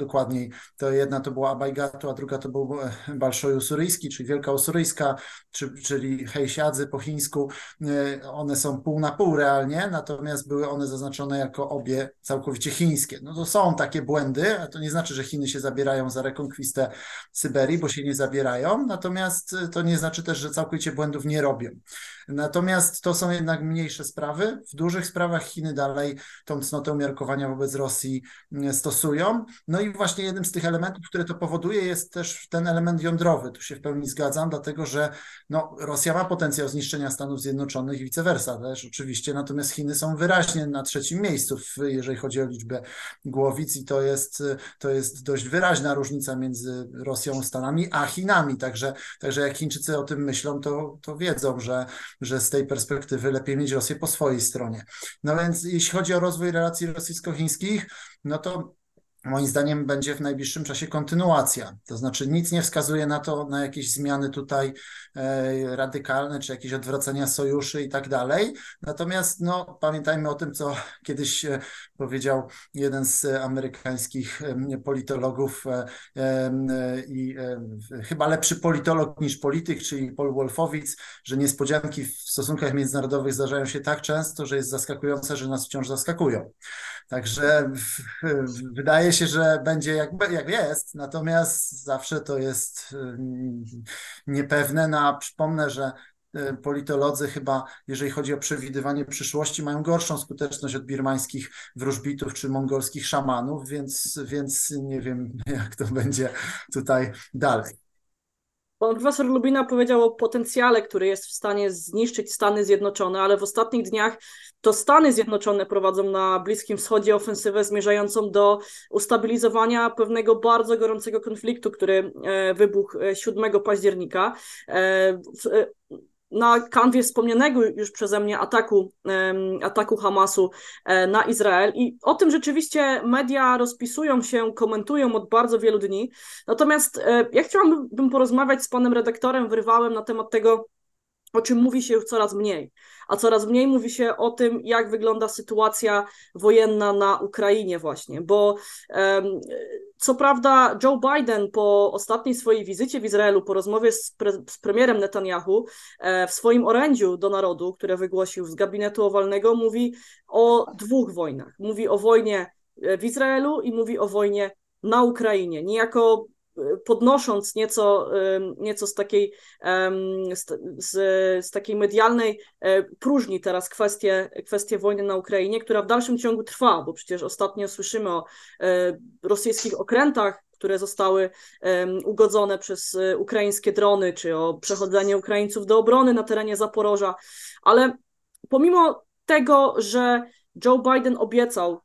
[SPEAKER 1] to jedna to była Abajgatu, a druga to był e, Balszoj Usuryjski, czyli Wielka Usuryjska, czy, czyli Hejsiadzy po chińsku. E, one są pół na pół realnie, natomiast były one zaznaczone jako obie całkowicie chińskie. No to są takie błędy, a to nie znaczy, że Chiny się zabierają za rekonkwistę Syberii, bo się nie zabierają, natomiast to nie znaczy też, że całkowicie błędów nie robią. Natomiast to są jednak mniejsze sprawy. W dużych sprawach Chiny dalej tą cnotę umiarkowania wobec Rosji stosują. No i właśnie jednym z tych elementów, które to powoduje, jest też ten element jądrowy. Tu się w pełni zgadzam, dlatego że no, Rosja ma potencjał zniszczenia Stanów Zjednoczonych i vice versa też oczywiście, natomiast Chiny są wyraźnie na trzecim miejscu, jeżeli chodzi o liczbę głowic i to jest, to jest dość wyraźna różnica między Rosją, Stanami, a Chinami. Także, także jak Chińczycy o tym myślą, to, to wiedzą, że, że z tej perspektywy lepiej mieć Rosję po swojej stronie. No więc jeśli chodzi o rozwój relacji rosyjsko-chińskich, no to moim zdaniem będzie w najbliższym czasie kontynuacja. To znaczy nic nie wskazuje na to, na jakieś zmiany tutaj e, radykalne, czy jakieś odwracania sojuszy i tak dalej. Natomiast no, pamiętajmy o tym, co kiedyś e, powiedział jeden z amerykańskich e, politologów i chyba lepszy politolog niż polityk, czyli Paul Wolfowitz, że niespodzianki w stosunkach międzynarodowych zdarzają się tak często, że jest zaskakujące, że nas wciąż zaskakują. Także wydaje się, że będzie jak, jak jest, natomiast zawsze to jest y, niepewne. No, a przypomnę, że y, politolodzy chyba, jeżeli chodzi o przewidywanie przyszłości, mają gorszą skuteczność od birmańskich wróżbitów czy mongolskich szamanów, więc, więc nie wiem, jak to będzie tutaj dalej.
[SPEAKER 5] Pan profesor Lubina powiedział o potencjale, który jest w stanie zniszczyć Stany Zjednoczone, ale w ostatnich dniach to Stany Zjednoczone prowadzą na Bliskim Wschodzie ofensywę zmierzającą do ustabilizowania pewnego bardzo gorącego konfliktu, który e, wybuchł 7 e, października. Na kanwie wspomnianego już przeze mnie ataku, ataku Hamasu e, na Izrael. I o tym rzeczywiście media rozpisują się, komentują od bardzo wielu dni. Natomiast e, ja chciałabym porozmawiać z panem redaktorem, wyrwałem na temat tego, o czym mówi się już coraz mniej, a coraz mniej mówi się o tym, jak wygląda sytuacja wojenna na Ukrainie właśnie, bo um, co prawda Joe Biden po ostatniej swojej wizycie w Izraelu, po rozmowie z, pre, z premierem Netanyahu e, w swoim orędziu do narodu, które wygłosił z gabinetu owalnego, mówi o dwóch wojnach. Mówi o wojnie e, w Izraelu i mówi o wojnie na Ukrainie. Niejako podnosząc nieco, nieco z takiej, z, z, takiej medialnej e, próżni teraz kwestię, kwestię wojny na Ukrainie, która w dalszym ciągu trwa, bo przecież ostatnio słyszymy o e, rosyjskich okrętach, które zostały ugodzone przez e, ukraińskie drony, czy o przechodzenie Ukraińców do obrony na terenie Zaporoża, ale pomimo tego, że Joe Biden obiecał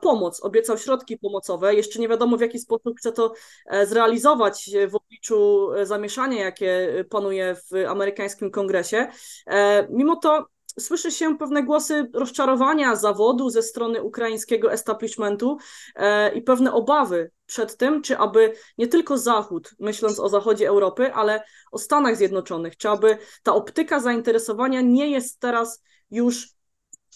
[SPEAKER 5] pomoc, obiecał środki pomocowe. Jeszcze nie wiadomo, w jaki sposób chce to e, zrealizować w obliczu e, zamieszania, jakie panuje w amerykańskim kongresie. Mimo to słyszy się pewne głosy rozczarowania zawodu ze strony ukraińskiego establishmentu i pewne obawy przed tym, czy aby nie tylko Zachód, myśląc o zachodzie Europy, ale o Stanach Zjednoczonych, czy aby ta optyka zainteresowania nie jest teraz już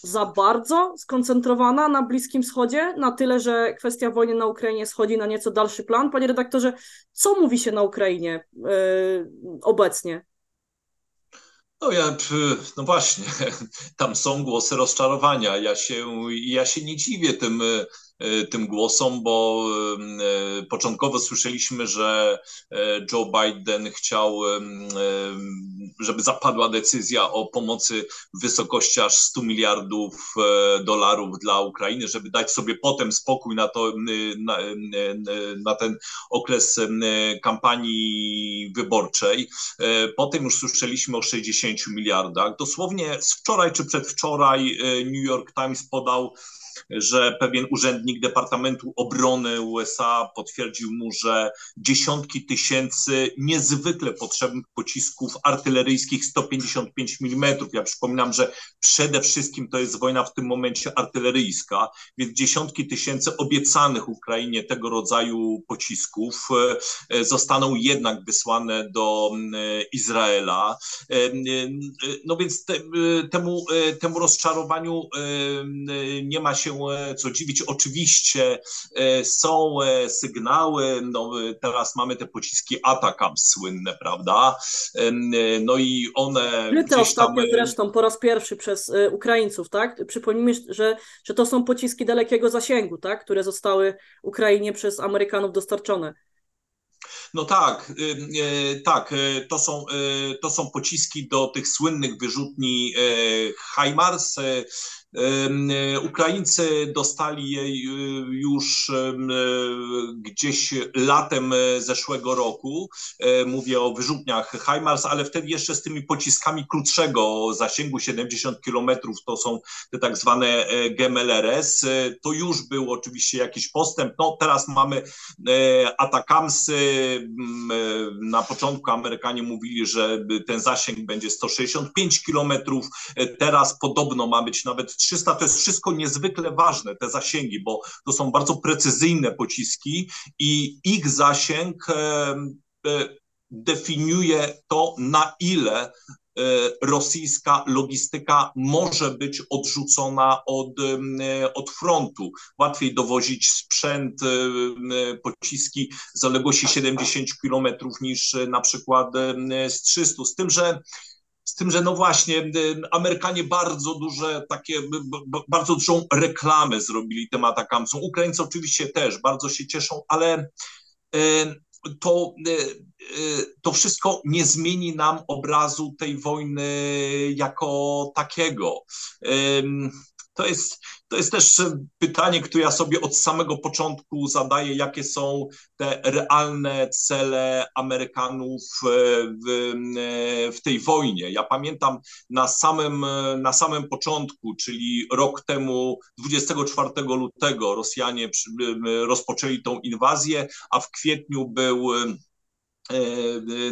[SPEAKER 5] za bardzo skoncentrowana na Bliskim Wschodzie, na tyle, że kwestia wojny na Ukrainie schodzi na nieco dalszy plan. Panie redaktorze, co mówi się na Ukrainie yy, obecnie?
[SPEAKER 2] No ja, no właśnie, tam są głosy rozczarowania. Ja się, ja się nie dziwię tym tym głosom, bo e, początkowo słyszeliśmy, że e, Joe Biden chciał, żeby zapadła decyzja o pomocy w wysokości aż 100 miliardów dolarów dla Ukrainy, żeby dać sobie potem spokój na, to, na, na ten okres kampanii wyborczej. Potem już słyszeliśmy o 60 miliardach. Dosłownie z wczoraj czy przedwczoraj New York Times podał że pewien urzędnik Departamentu Obrony USA potwierdził mu, że dziesiątki tysięcy niezwykle potrzebnych pocisków artyleryjskich 155 mm. Ja przypominam, że przede wszystkim to jest wojna w tym momencie artyleryjska, więc dziesiątki tysięcy obiecanych Ukrainie tego rodzaju pocisków e, zostaną jednak wysłane do Izraela. E, no więc te, temu, e, temu rozczarowaniu nie ma się E, co dziwić. Oczywiście e, są e, sygnały, no teraz mamy te pociski Atakam słynne, prawda? No i one
[SPEAKER 5] Kryte ostatnio tam... zresztą po raz pierwszy przez Ukraińców, tak? Przypomnijmy, że, że to są pociski dalekiego zasięgu, tak? Które zostały Ukrainie przez Amerykanów dostarczone.
[SPEAKER 2] No tak, tak, to są, to są pociski do tych słynnych wyrzutni HIMARS. E, Ukraińcy dostali jej e, już e, gdzieś latem zeszłego roku. Mówię o wyrzutniach HIMARS, ale wtedy jeszcze z tymi pociskami krótszego zasięgu 70 km, to są te tak zwane GMLRS. To już był oczywiście jakiś postęp. No teraz mamy Atakamsy. Na początku Amerykanie mówili, że ten zasięg będzie 165 km. Teraz podobno ma być nawet S-300 to jest wszystko niezwykle ważne, te zasięgi, bo to są bardzo precyzyjne pociski i ich zasięg definiuje to, na ile E, rosyjska logistyka może być odrzucona od, e, od frontu. Łatwiej dowozić sprzęt, e, pociski z odległości 70 kilometrów niż na przykład z 300. Z tym, że z tym, że no właśnie, Amerykanie bardzo duże takie, bardzo dużą reklamę zrobili tym atakamcom. Ukraińcy oczywiście też bardzo się cieszą, ale to, e, e, to wszystko nie zmieni nam obrazu tej wojny jako takiego. To jest, to jest też pytanie, które ja sobie od samego początku zadaję, jakie są te realne cele Amerykanów e, w, w tej wojnie. Ja pamiętam na samym, na samym początku, czyli rok temu, 24 lutego, Rosjanie rozpoczęli tą inwazję, a w kwietniu był E,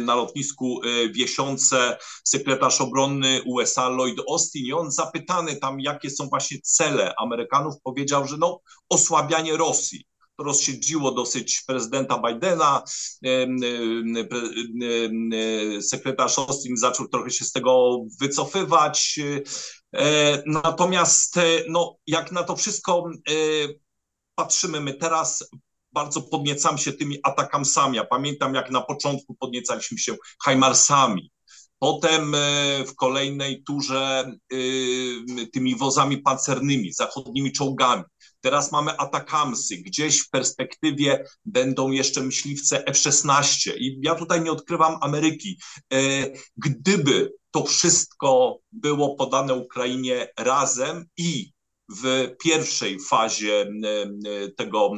[SPEAKER 2] na lotnisku e, Wiesiące sekretarz obronny USA Lloyd Austin i on zapytany tam, jakie są właśnie cele Amerykanów, powiedział, że no osłabianie Rosji. To rozsiedziło dosyć prezydenta Bidena. E, sekretarz Austin zaczął trochę się z tego wycofywać. Natomiast no, jak na to wszystko patrzymy my teraz, bardzo podniecam się tymi atakamsami. Ja pamiętam, jak na początku podniecaliśmy się Hajmarsami. Potem e, w kolejnej turze e, tymi wozami pancernymi, zachodnimi czołgami. Teraz mamy atakamsy, gdzieś w perspektywie będą jeszcze myśliwce F-16. I ja tutaj nie odkrywam Ameryki. E, gdyby to wszystko było podane Ukrainie razem i w pierwszej fazie tego,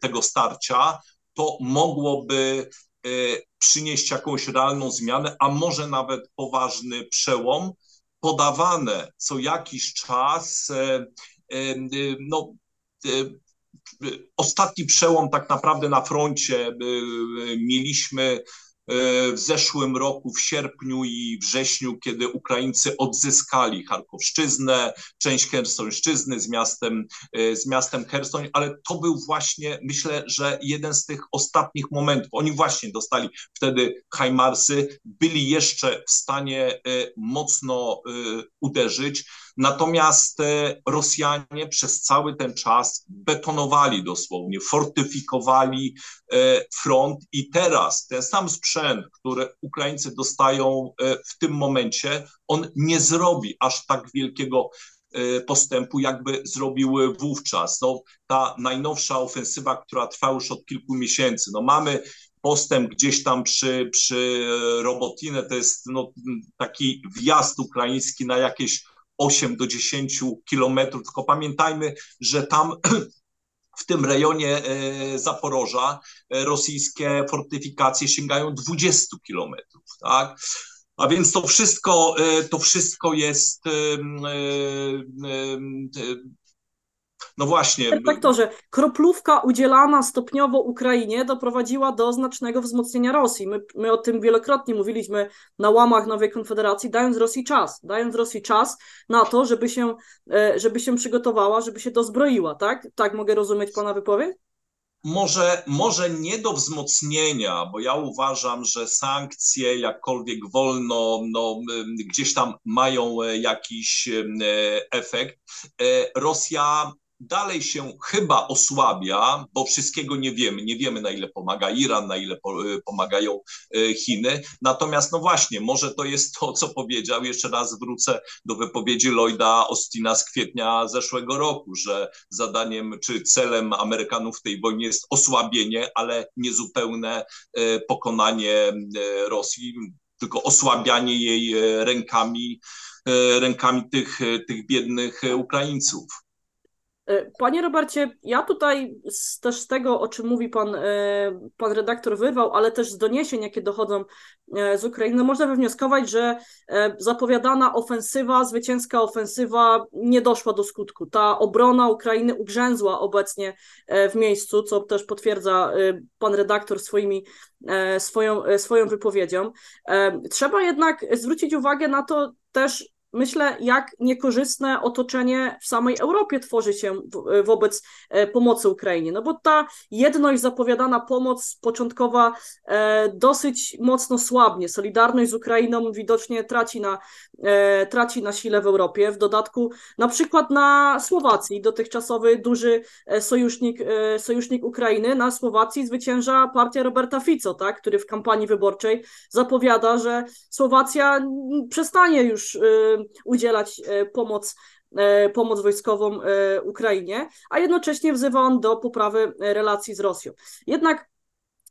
[SPEAKER 2] tego starcia, to mogłoby e, przynieść jakąś realną zmianę, a może nawet poważny przełom, podawane co jakiś czas. E, e, no, ostatni przełom tak naprawdę na froncie mieliśmy E, w zeszłym roku, w sierpniu i wrześniu, kiedy Ukraińcy odzyskali Charkowszczyznę, część Chersońszczyzny z miastem, e, z miastem Chersoń, ale to był właśnie, myślę, że jeden z tych ostatnich momentów. Oni właśnie dostali wtedy Hajmarsy, byli jeszcze w stanie e, mocno uderzyć. Natomiast e, Rosjanie przez cały ten czas betonowali dosłownie, fortyfikowali e, front i teraz ten sam sprzęt, który Ukraińcy dostają e, w tym momencie, on nie zrobi aż tak wielkiego postępu, jakby zrobiły wówczas. No, ta najnowsza ofensywa, która trwa już od kilku miesięcy. No, mamy postęp gdzieś tam przy, przy Robotinę, to jest no, taki wjazd ukraiński na jakieś 8 do 10 kilometrów, tylko pamiętajmy, że tam w tym rejonie e, Zaporoża e, rosyjskie fortyfikacje sięgają 20 kilometrów, tak? A więc to wszystko, e, to wszystko jest no właśnie.
[SPEAKER 5] Redaktorze, kroplówka udzielana stopniowo Ukrainie doprowadziła do znacznego wzmocnienia Rosji. My, my o tym wielokrotnie mówiliśmy na łamach Nowej Konfederacji, dając Rosji czas, dając Rosji czas na to, żeby się, e, żeby się przygotowała, żeby się dozbroiła, tak? Tak mogę rozumieć Pana wypowiedź?
[SPEAKER 2] Może, może nie do wzmocnienia, bo ja uważam, że sankcje, jakkolwiek wolno, no, gdzieś tam mają e, jakiś e, efekt. Rosja dalej się chyba osłabia, bo wszystkiego nie wiemy. Nie wiemy, na ile pomaga Iran, na ile y, pomagają y, Chiny. Natomiast, no właśnie, może to jest to, co powiedział. Jeszcze raz wrócę do wypowiedzi Lloyda Austina z kwietnia zeszłego roku, że zadaniem czy celem Amerykanów w tej wojnie jest osłabienie, ale niezupełne y, pokonanie Rosji, tylko osłabianie jej rękami, rękami tych, tych biednych Ukraińców.
[SPEAKER 5] E, panie Robercie, ja tutaj z, też z tego, o czym mówi pan, e, pan redaktor wyrwał, ale też z doniesień, jakie dochodzą e, z Ukrainy, można wywnioskować, że zapowiadana ofensywa, zwycięska ofensywa nie doszła do skutku. Ta obrona Ukrainy ugrzęzła obecnie w miejscu, co też potwierdza pan redaktor swoimi, swoją, swoją wypowiedzią. Trzeba jednak zwrócić uwagę na to też, myślę, jak niekorzystne otoczenie w samej Europie tworzy się wobec e, pomocy Ukrainie. No bo ta jedność, zapowiadana pomoc początkowa e, dosyć mocno słabnie. Solidarność z Ukrainą widocznie traci na, e, traci na sile w Europie. W dodatku na przykład na Słowacji, dotychczasowy duży sojusznik, sojusznik Ukrainy, na Słowacji zwycięża partia Roberta Fico, tak, który w kampanii wyborczej zapowiada, że Słowacja przestanie już udzielać e, pomoc e, pomoc wojskową e, Ukrainie, a jednocześnie wzywa on do poprawy relacji z Rosją. Jednak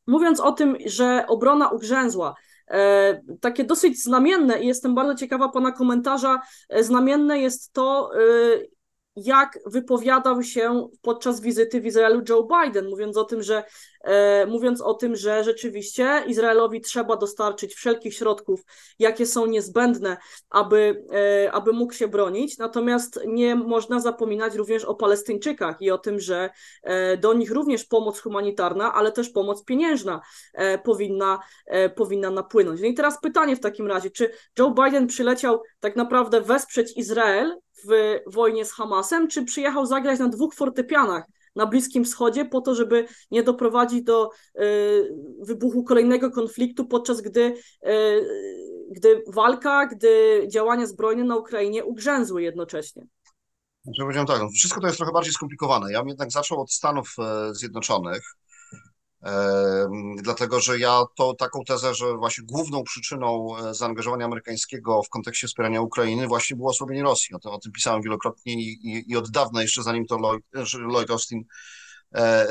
[SPEAKER 5] mówiąc o tym, że obrona ugrzęzła, takie dosyć znamienne i jestem bardzo ciekawa Pana komentarza, znamienne jest to, jak wypowiadał się podczas wizyty w Izraelu Joe Biden, mówiąc o tym, że e, mówiąc o tym, że rzeczywiście Izraelowi trzeba dostarczyć wszelkich środków, jakie są niezbędne, aby, e, aby mógł się bronić. Natomiast nie można zapominać również o Palestyńczykach i o tym, że e, do nich również pomoc humanitarna, ale też pomoc pieniężna e, powinna, e, powinna napłynąć. No i teraz pytanie w takim razie, czy Joe Biden przyleciał tak naprawdę wesprzeć Izrael w wojnie z Hamasem, czy przyjechał zagrać na dwóch fortepianach na Bliskim Wschodzie po to, żeby nie doprowadzić do y, wybuchu kolejnego konfliktu, podczas gdy, y, gdy walka, gdy działania zbrojne na Ukrainie ugrzęzły jednocześnie.
[SPEAKER 3] Znaczy, powiedziałem tak, no, wszystko to jest trochę bardziej skomplikowane. Ja bym jednak zaczął od Stanów e, Zjednoczonych, Dlatego, że ja to taką tezę, że właśnie główną przyczyną e, zaangażowania amerykańskiego w kontekście wspierania Ukrainy właśnie było osłabienie Rosji. O tym, o tym pisałem wielokrotnie i, i, i od dawna, jeszcze zanim to Lloyd, Lloyd Austin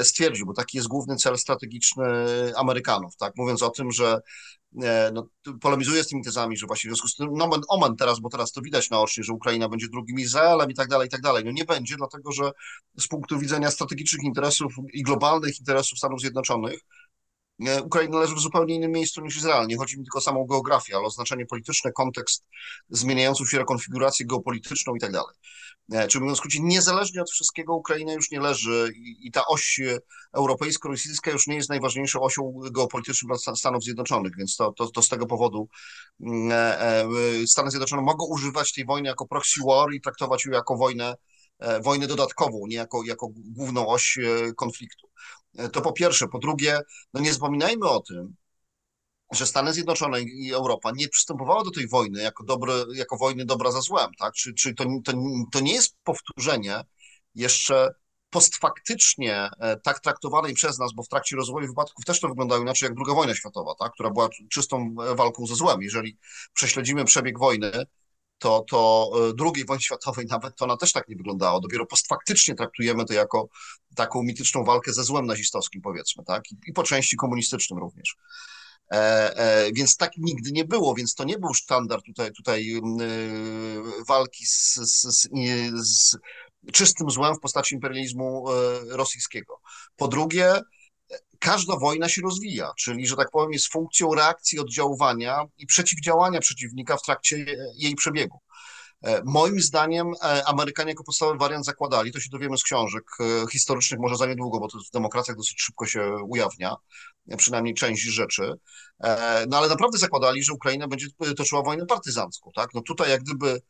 [SPEAKER 3] stwierdził, bo taki jest główny cel strategiczny Amerykanów, tak? Mówiąc o tym, że e, no, polemizuje z tymi tezami, że właśnie w związku z tym, no omen teraz, bo teraz to widać naocznie, że Ukraina będzie drugim Izraelem i tak dalej, i tak dalej. No nie będzie, dlatego że z punktu widzenia strategicznych interesów i globalnych interesów Stanów Zjednoczonych, E, Ukraina leży w zupełnie innym miejscu niż Izrael. Nie chodzi mi tylko o samą geografię, ale o znaczenie polityczne, kontekst, zmieniającą się rekonfigurację geopolityczną i tak dalej. E, czyli mówiąc w skrócie, niezależnie od wszystkiego Ukraina już nie leży i, i ta oś europejsko-rosyjska już nie jest najważniejszą osią geopolityczną dla Stanów Zjednoczonych, więc to, to, to z tego powodu mm, e, Stany Zjednoczone mogą używać tej wojny jako proxy war i traktować ją jako wojnę wojnę dodatkową, nie jako, jako główną oś konfliktu. To po pierwsze. Po drugie, no nie zapominajmy o tym, że Stany Zjednoczone i Europa nie przystępowały do tej wojny jako, dobry, jako wojny dobra za złem, tak? Czy, czy to, to, to nie jest powtórzenie jeszcze postfaktycznie e, tak traktowanej przez nas, bo w trakcie rozwoju wypadków też to wyglądało inaczej jak II wojna światowa, tak? która była czystą e, walką ze złem. Jeżeli prześledzimy przebieg wojny, to, to e, II wojny światowej nawet to ona też tak nie wyglądało. Dopiero postfaktycznie traktujemy to jako taką mityczną walkę ze złem nazistowskim, powiedzmy, tak? I, i po części komunistycznym również. E, e, więc tak nigdy nie było, więc to nie był sztandar tutaj, tutaj e, walki z, z, z, czystym złem w postaci imperializmu rosyjskiego. Po drugie, każda wojna się rozwija, czyli, że tak powiem, jest funkcją reakcji, oddziaływania i przeciwdziałania przeciwnika w trakcie jej przebiegu. E, moim zdaniem e, Amerykanie jako podstawowy wariant zakładali, to się dowiemy z książek e, historycznych może za niedługo, bo to w demokracjach dosyć szybko się ujawnia, przynajmniej część rzeczy, no ale naprawdę zakładali, że Ukraina będzie toczyła wojnę partyzancką, tak? No tutaj jak gdyby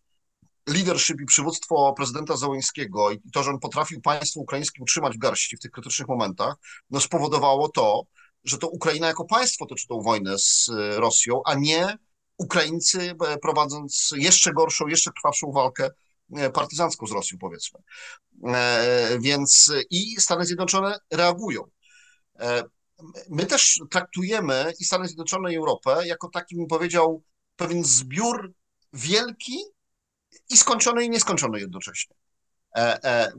[SPEAKER 3] leadership i przywództwo prezydenta Załońskiego i to, że on potrafił państwo ukraińskie utrzymać w garści w tych krytycznych momentach, no spowodowało to, że to Ukraina jako państwo toczy tą wojnę z Rosją, a nie Ukraińcy e, prowadząc jeszcze gorszą, jeszcze trwawszą walkę e, partyzancką z Rosją, powiedzmy. Więc i Stany Zjednoczone reagują. My też traktujemy i Stany Zjednoczone, i Europę jako taki, bym powiedział, pewien zbiór wielki, i skończone i nieskończone jednocześnie. E, e,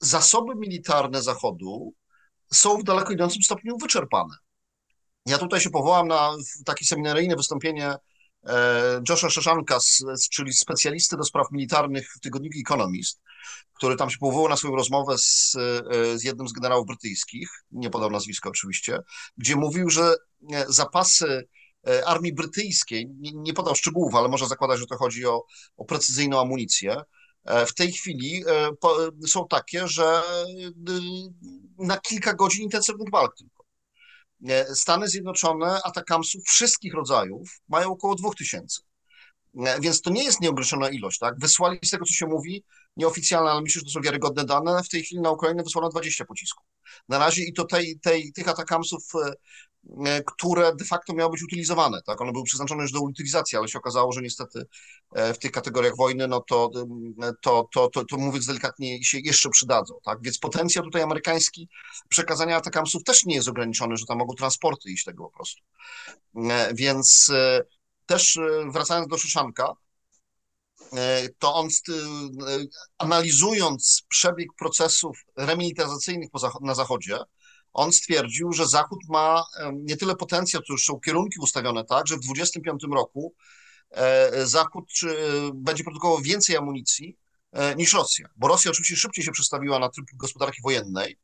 [SPEAKER 3] zasoby militarne Zachodu są w daleko idącym stopniu wyczerpane. Ja tutaj się powołam na takie seminaryjne wystąpienie e, Josha Szeszanka, czyli specjalisty do spraw militarnych w tygodniku Economist, który tam się powołał na swoją rozmowę z, z jednym z generałów brytyjskich, nie podał nazwiska oczywiście, gdzie mówił, że zapasy E, armii brytyjskiej, nie, nie podał szczegółów, ale można zakładać, że to chodzi o, o precyzyjną amunicję, e, w tej chwili e, są takie, że na kilka godzin intensywnych walk tylko. Stany Zjednoczone atakamsów wszystkich rodzajów mają około 2000. E, Więc to nie jest nieograniczona ilość, tak? Wysłali z tego, co się mówi, nieoficjalne, ale myślę, że to są wiarygodne dane, w tej chwili na Ukrainę wysłano 20 pocisków. Na razie i to tej, tej, tych atakamsów, e, e, które de facto miały być utylizowane, tak? One były przeznaczone już do utylizacji, ale się okazało, że niestety e, w tych kategoriach wojny, no to, e, to, to, to, to mówiąc delikatnie, się jeszcze przydadzą, tak? Więc potencjał tutaj amerykański przekazania atakamsów też nie jest ograniczony, że tam mogą transporty iść tego po prostu. E, Więc e, też e, wracając do Szyszanka, e, to on e, analizując przebieg procesów remilitaryzacyjnych na Zachodzie, on stwierdził, że Zachód ma e, nie tyle potencjał, to już są kierunki ustawione tak, że w 2025 roku e, Zachód czy, będzie produkował więcej amunicji e, niż Rosja, bo Rosja oczywiście szybciej się przestawiła na tryb gospodarki wojennej.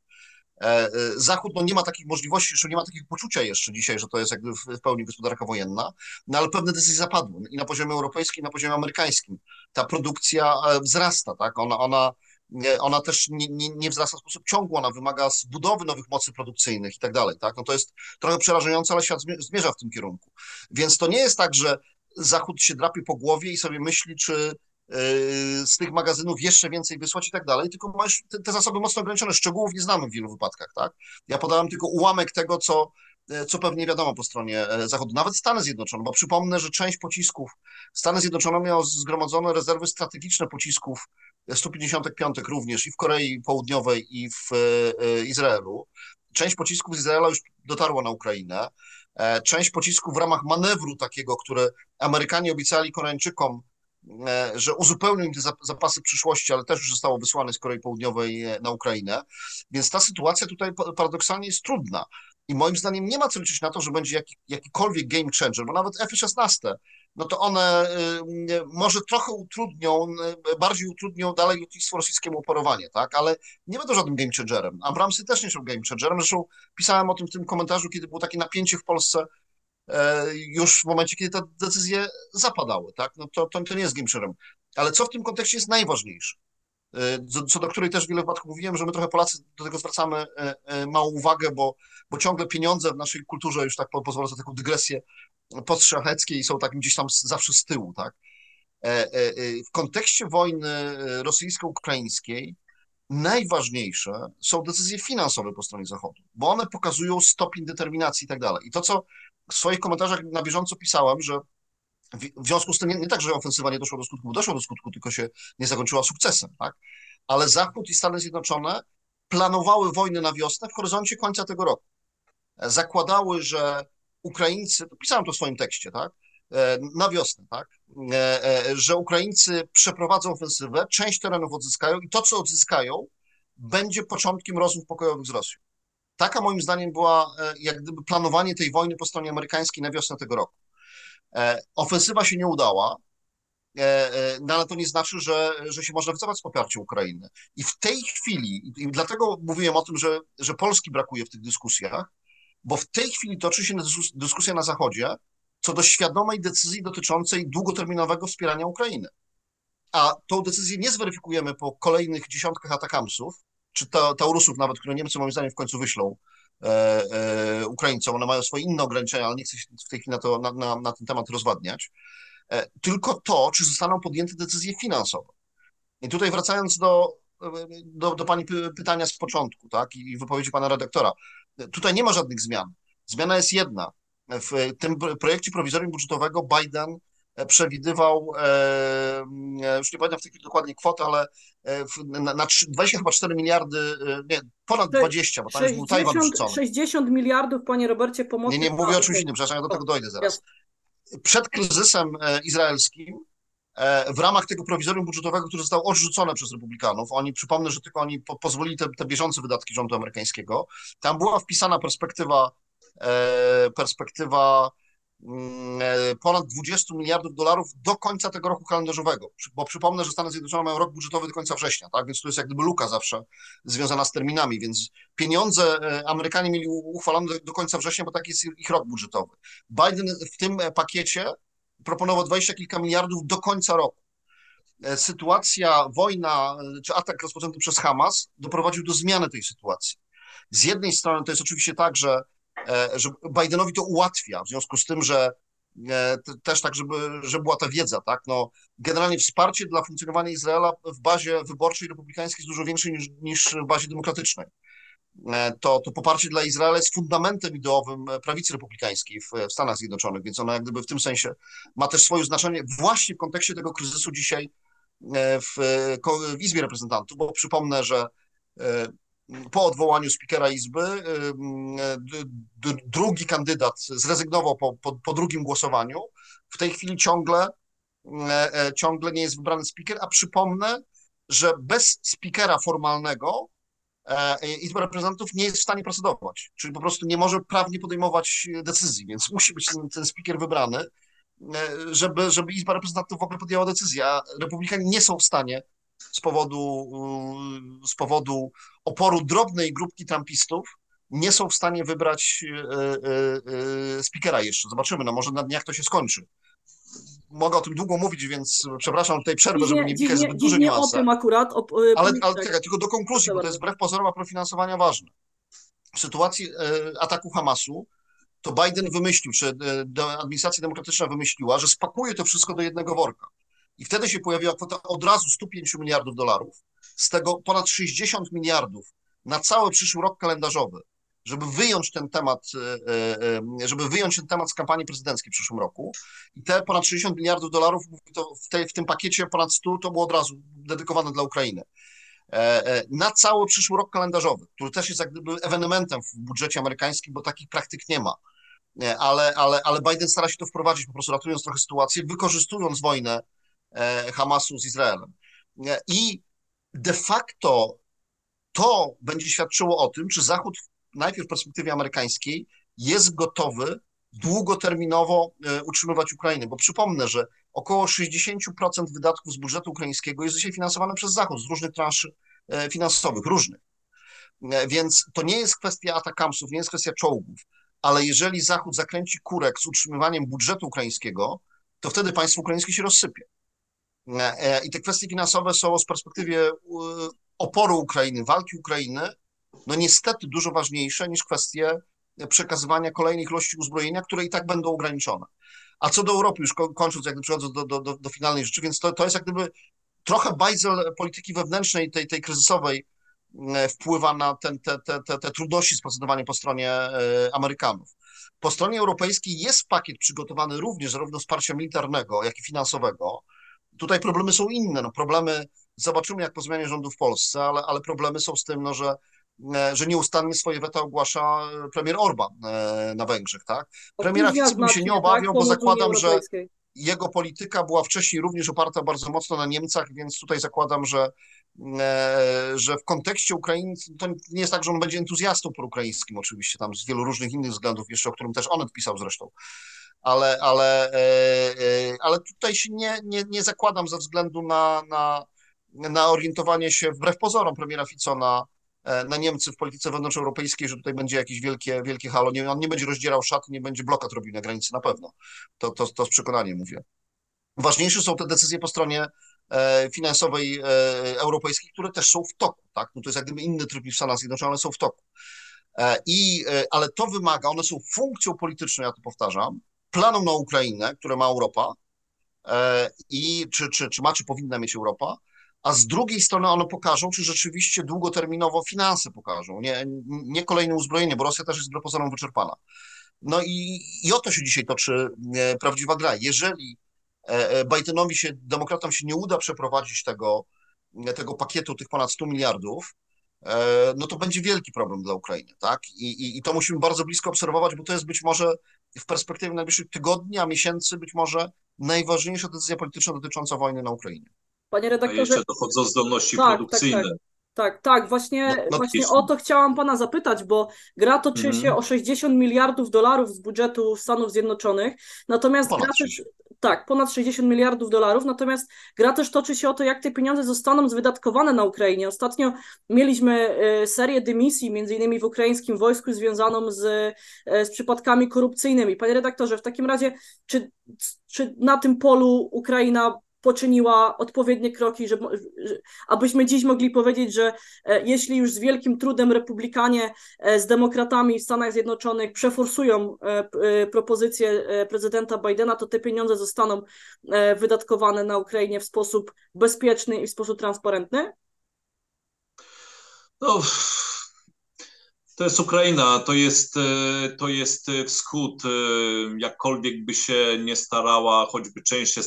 [SPEAKER 3] E, e, Zachód no, nie ma takich możliwości, jeszcze nie ma takiego poczucia jeszcze dzisiaj, że to jest jakby w, pełni gospodarka wojenna, no ale pewne decyzje zapadły i na poziomie europejskim, i na poziomie amerykańskim. Ta produkcja e, wzrasta, tak? Ona, ona, ona też nie, nie, nie wzrasta w sposób ciągły, ona wymaga zbudowy nowych mocy produkcyjnych i tak dalej, tak? No to jest trochę przerażające, ale świat zmie- zmierza w tym kierunku. Więc to nie jest tak, że Zachód się drapie po głowie i sobie myśli, czy yy, z tych magazynów jeszcze więcej wysłać i tak dalej, tylko masz te, te zasoby mocno ograniczone. Szczegółów nie znamy w wielu wypadkach, tak? Ja podałem tylko ułamek tego, co, e, co pewnie wiadomo po stronie e, Zachodu, nawet Stany Zjednoczone, bo przypomnę, że część pocisków Stany Zjednoczone miało zgromadzone rezerwy strategiczne pocisków 155 również i w Korei Południowej, i w e, e, Izraelu. Część pocisków z Izraela już dotarła na Ukrainę. E, Część pocisków w ramach manewru takiego, które Amerykanie obiecali Koreańczykom, że uzupełnią te zap- zapasy przyszłości, ale też już zostało wysłane z Korei Południowej na Ukrainę. Więc ta sytuacja tutaj pa- paradoksalnie jest trudna. I moim zdaniem nie ma co liczyć na to, że będzie jaki, jakikolwiek game changer, bo nawet F-16, no to one y, może trochę utrudnią, y, bardziej utrudnią dalej lotnictwo rosyjskiemu operowanie, tak? Ale nie będą żadnym game changerem. Abramsy też nie są game changerem. Zresztą pisałem o tym w tym komentarzu, kiedy było takie napięcie w Polsce e, już w momencie, kiedy te decyzje zapadały, tak? No to, to, to nie jest game changerem. Ale co w tym kontekście jest najważniejsze? Co, do której też wiele wypadków mówiłem, że my trochę Polacy do tego zwracamy e, e, małą uwagę, bo, bo ciągle pieniądze w naszej kulturze, już tak po- pozwolę za taką dygresję, postszlacheckie i są takim gdzieś tam zawsze z tyłu, tak? E, W kontekście wojny rosyjsko-ukraińskiej najważniejsze są decyzje finansowe po stronie Zachodu, bo one pokazują stopień determinacji i tak dalej. I to, co w swoich komentarzach na bieżąco pisałem, że w związku z tym nie, nie tak, że ofensywa nie doszła do skutku, bo doszła do skutku, tylko się nie zakończyła sukcesem, tak? Ale Zachód i Stany Zjednoczone planowały wojnę na wiosnę w horyzoncie końca tego roku. Zakładały, że Ukraińcy, pisałem to w swoim tekście, tak? E, Na wiosnę, tak? E, e, Że Ukraińcy przeprowadzą ofensywę, część terenów odzyskają i to, co odzyskają, będzie początkiem rozmów pokojowych z Rosją. Taka moim zdaniem była jak gdyby planowanie tej wojny po stronie amerykańskiej na wiosnę tego roku. E, Ofensywa się nie udała, e, e, no ale to nie znaczy, że, że się można wycofać z poparcia Ukrainy. I w tej chwili, i dlatego mówiłem o tym, że, że Polski brakuje w tych dyskusjach, bo w tej chwili toczy się dyskus- dyskusja na Zachodzie co do świadomej decyzji dotyczącej długoterminowego wspierania Ukrainy. A tą decyzję nie zweryfikujemy po kolejnych dziesiątkach atakamsów, czy ta, Taurusów nawet, które Niemcy moim zdaniem w końcu wyślą Ukraińcom. One mają swoje inne ograniczenia, ale nie chcę się w tej chwili na, to, na, na, na ten temat rozwadniać. E, tylko to, czy zostaną podjęte decyzje finansowe. I tutaj wracając do, do, do Pani py- pytania z początku, tak, i wypowiedzi Pana redaktora. Tutaj nie ma żadnych zmian. Zmiana jest jedna. W tym projekcie prowizorium budżetowego Biden e, przewidywał, e, e, już nie pamiętam w tej chwili dokładnie kwotę, ale e, na, na trzy- 20 chyba 4 miliardy, nie, ponad
[SPEAKER 5] Sze-
[SPEAKER 3] 20, bo tam już był Tajwan
[SPEAKER 5] 60,
[SPEAKER 3] wrzucony.
[SPEAKER 5] 60 miliardów, panie Robercie, pomocy.
[SPEAKER 3] Nie, nie, mówię o czymś innym, przepraszam, ja do tego dojdę zaraz. Przed kryzysem izraelskim, w ramach tego prowizorium budżetowego, które zostało odrzucone przez republikanów, oni, przypomnę, że tylko oni po, pozwolili te, te bieżące wydatki rządu amerykańskiego, tam była wpisana perspektywa, perspektywa ponad 20 miliardów dolarów do końca tego roku kalendarzowego. Bo przypomnę, że Stany Zjednoczone mają rok budżetowy do końca września, tak? Więc to jest jak gdyby luka zawsze związana z terminami, więc pieniądze e, Amerykanie mieli uchwalone do, końca września, bo taki jest ich rok budżetowy. Biden w tym e, pakiecie proponował 20 kilka miliardów do końca roku. E, Sytuacja, wojna e, czy atak rozpoczęty przez Hamas doprowadził do zmiany tej sytuacji. Z jednej strony to jest oczywiście tak, że, e, że Bidenowi to ułatwia, w związku z tym, że e, też tak, żeby, żeby była ta wiedza, tak? No, generalnie wsparcie dla funkcjonowania Izraela w bazie wyborczej republikańskiej jest dużo większe niż, niż w bazie demokratycznej. E, to, to poparcie dla Izraela jest fundamentem ideowym prawicy republikańskiej w, w Stanach Zjednoczonych, więc ona jak gdyby w tym sensie ma też swoje znaczenie właśnie w kontekście tego kryzysu dzisiaj w, w Izbie Reprezentantów, bo przypomnę, że po odwołaniu spikera Izby drugi kandydat zrezygnował po, po, po drugim głosowaniu. W tej chwili ciągle, e, e, ciągle nie jest wybrany spiker, a przypomnę, że bez spikera formalnego e, Izba Reprezentantów nie jest w stanie procedować, czyli po prostu nie może prawnie podejmować decyzji, więc musi być ten, ten spiker wybrany, żeby, żeby Izba Reprezentantów w ogóle podjęła decyzję, a republikanie nie są w stanie z powodu, z powodu oporu drobnej grupki trumpistów nie są w stanie wybrać e, e, e, speakera jeszcze. Zobaczymy, no może na dniach to się skończy. Mogę o tym długo mówić, więc przepraszam tutaj przerwę, żeby nie pikać zbyt duże niuanse.
[SPEAKER 5] o tym akurat. O,
[SPEAKER 3] ale, ale czekaj, tylko do konkluzji, bo to jest wbrew pozorom profinansowania ważne. W sytuacji ataku Hamasu to Biden wymyślił, czy administracja demokratyczna wymyśliła, że spakuje to wszystko do jednego worka. I wtedy się pojawiła kwota od razu 105 miliardów dolarów, z tego ponad 60 miliardów na cały przyszły rok kalendarzowy, żeby wyjąć ten temat, e, e, e, żeby wyjąć ten temat z kampanii prezydenckiej w przyszłym roku. I te ponad 60 miliardów dolarów, w, tej, w tym pakiecie ponad 100 to było od razu dedykowane dla Ukrainy. Na cały przyszły rok kalendarzowy, który też jest jak gdyby ewenementem w budżecie amerykańskim, bo takich praktyk nie ma. Ale, ale, ale Biden stara się to wprowadzić, po prostu ratując trochę sytuację, wykorzystując wojnę Hamasu z Izraelem. E, I de facto to będzie świadczyło o tym, czy Zachód najpierw w perspektywie amerykańskiej jest gotowy długoterminowo e, utrzymywać Ukrainę, bo przypomnę, że około 60% wydatków z budżetu ukraińskiego jest dzisiaj finansowane przez Zachód z różnych transz finansowych, różnych. Więc to nie jest kwestia atakamsów, nie jest kwestia czołgów, ale jeżeli Zachód zakręci kurek z utrzymywaniem budżetu ukraińskiego, to wtedy państwo ukraińskie się rozsypie. E, e, I te kwestie finansowe są z perspektywy oporu Ukrainy, walki Ukrainy, no niestety dużo ważniejsze niż kwestie przekazywania kolejnych ilości uzbrojenia, które i tak będą ograniczone. A co do Europy, już kończąc, jakby przechodząc do, do, do, do finalnej rzeczy, więc to, to jest jak gdyby trochę bajzel polityki wewnętrznej, tej, tej kryzysowej, e, wpływa na ten, te, te, te, te trudności z procedowaniem po stronie Amerykanów. Po stronie europejskiej jest pakiet przygotowany również zarówno wsparcia militarnego, jak i finansowego, Tutaj problemy są inne. No, problemy, zobaczymy jak po zmianie rządu w Polsce, ale, ale problemy są z tym, no, że e, że nieustannie swoje weta ogłasza e, premier Orban e, na Węgrzech, tak? Premiera Fico bym się nie obawiał, tak? bo zakładam, że jego polityka była wcześniej również oparta bardzo mocno na Niemcach, więc tutaj zakładam, że, że w kontekście Ukrainy to nie jest tak, że on będzie entuzjastą proukraińskim oczywiście, tam z wielu różnych innych względów jeszcze, o którym też on pisał zresztą, ale, ale, e, e, ale tutaj się nie, nie, nie zakładam ze względu na, na, na orientowanie się wbrew pozorom premiera Fico na, e, na Niemcy w polityce wewnątrzeuropejskiej, że tutaj będzie jakieś wielkie, wielkie halo. Nie, on nie będzie rozdzierał szaty, nie będzie blokad robił na granicy na pewno. To, to, to z przekonaniem mówię. Ważniejsze są te decyzje po stronie finansowej europejskiej, które też są w toku. Tak? No to jest jak gdyby inny tryb niż w Stanach Zjednoczonych, ale są w toku. I, ale to wymaga, one są funkcją polityczną, ja to powtarzam, planom na Ukrainę, które ma Europa e, i czy, czy, czy ma, czy powinna mieć Europa, a z drugiej strony one pokażą, czy rzeczywiście długoterminowo finanse pokażą, nie, nie kolejne uzbrojenie, bo Rosja też jest pozorom wyczerpana. No i, i o to się dzisiaj toczy e, prawdziwa gra. Jeżeli e, Bidenowi się, demokratom się nie uda przeprowadzić tego, tego pakietu tych ponad 100 miliardów, no to będzie wielki problem dla Ukrainy, tak? I, i, I to musimy bardzo blisko obserwować, bo to jest być może w perspektywie najbliższych tygodni, a miesięcy być może najważniejsza decyzja polityczna dotycząca wojny na Ukrainie.
[SPEAKER 2] Panie redaktorze. A jeszcze dochodzą zdolności tak, produkcyjne. Tak, tak.
[SPEAKER 5] Tak, tak, właśnie, no, no właśnie o to chciałam pana zapytać, bo gra toczy mm. się o 60 miliardów dolarów z budżetu Stanów Zjednoczonych, natomiast ponad gra też, tak, ponad 60 miliardów dolarów, natomiast gra też toczy się o to, jak te pieniądze zostaną wydatkowane na Ukrainie. Ostatnio mieliśmy y, serię dymisji, między innymi w ukraińskim wojsku, związaną z, y, z przypadkami korupcyjnymi. Panie redaktorze, w takim razie, czy, czy na tym polu Ukraina poczyniła odpowiednie kroki, żeby, abyśmy dziś mogli powiedzieć, że e, jeśli już z wielkim trudem republikanie e, z demokratami w Stanach Zjednoczonych przeforsują e, propozycję prezydenta Bidena, to te pieniądze zostaną wydatkowane na Ukrainie w sposób bezpieczny i w sposób transparentny?
[SPEAKER 2] No, to jest Ukraina, to jest, e, to jest e, wschód. E, jakkolwiek by się nie starała, choćby część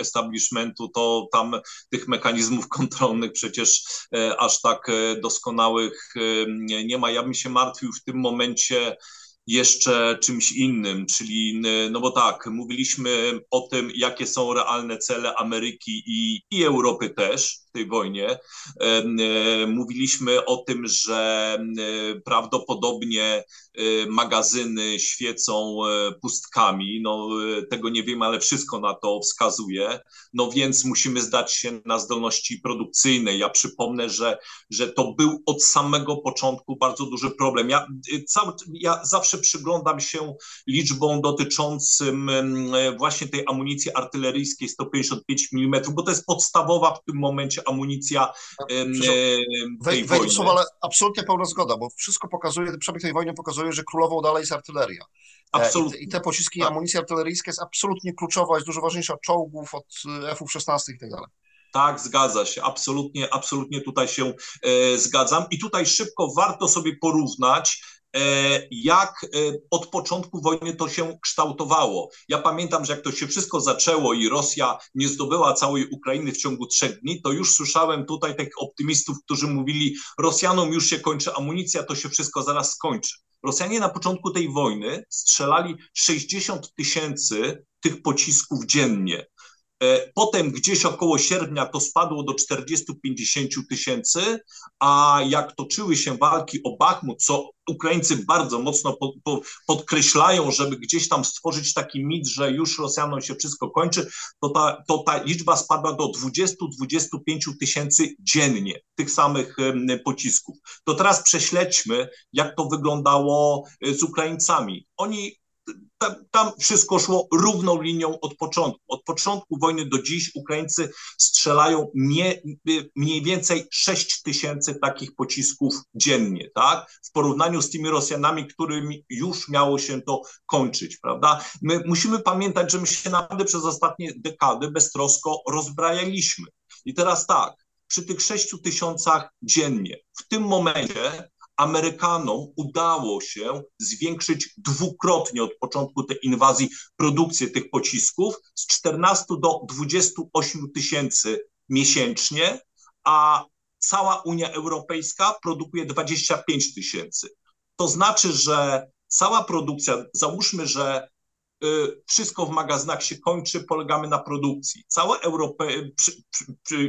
[SPEAKER 2] establishmentu, to tam tych mechanizmów kontrolnych przecież aż tak doskonałych nie ma. Ja bym się martwił w tym momencie jeszcze czymś innym, czyli, no bo tak, mówiliśmy o tym, jakie są realne cele Ameryki i, i Europy też w tej wojnie. Mówiliśmy o tym, że prawdopodobnie magazyny świecą pustkami. No, tego nie wiem, ale wszystko na to wskazuje. No więc musimy zdać się na zdolności produkcyjnej. Ja przypomnę, że, że to był od samego początku bardzo duży problem. Ja, cały, ja zawsze przyglądam się liczbom dotyczącym właśnie tej amunicji artyleryjskiej 155 mm, bo to jest podstawowa w tym momencie amunicja tej
[SPEAKER 3] wojny. Słowa, ale absolutnie pełna zgoda, bo wszystko pokazuje, przebieg tej wojny pokazuje, że królową dalej jest artyleria. E, absolutnie. I te, pociski, tak. amunicja artyleryjska jest absolutnie kluczowa, jest dużo ważniejsza od czołgów, od e, F-16 i tak dalej.
[SPEAKER 2] Tak, zgadza się. Absolutnie, absolutnie tutaj się e, zgadzam. I tutaj szybko warto sobie porównać jak e, od początku wojny to się kształtowało. Ja pamiętam, że jak to się wszystko zaczęło i Rosja nie zdobyła całej Ukrainy w ciągu trzech dni, to już słyszałem tutaj takich optymistów, którzy mówili, Rosjanom już się kończy amunicja, to się wszystko zaraz skończy. Rosjanie na początku tej wojny strzelali 60 tysięcy tych pocisków dziennie. E, potem gdzieś około sierpnia to spadło do 40-50 tysięcy, a jak toczyły się walki o Bachmut, co Ukraińcy bardzo mocno po, po, podkreślają, żeby gdzieś tam stworzyć taki mit, że już Rosjanom się wszystko kończy, to ta, to ta liczba spadła do 20-25 tysięcy dziennie tych samych pocisków. To teraz prześledźmy, jak to wyglądało e, z Ukraińcami. Oni tam, tam, wszystko szło równą linią od początku. Od początku wojny do dziś Ukraińcy strzelają nie, mniej więcej 6 tysięcy takich pocisków dziennie, tak? W porównaniu z tymi Rosjanami, którymi już miało się to kończyć, prawda? My musimy pamiętać, że my się naprawdę przez ostatnie dekady beztrosko rozbrajaliśmy. I teraz tak, przy tych 6 tysiącach dziennie, w tym momencie Amerykanom udało się zwiększyć dwukrotnie od początku tej inwazji produkcję tych pocisków z 14 do 28 tysięcy miesięcznie, a cała Unia Europejska produkuje 25 tysięcy. To znaczy, że cała produkcja, załóżmy, że y, wszystko w magazynach się kończy, polegamy na produkcji. Cała Europa,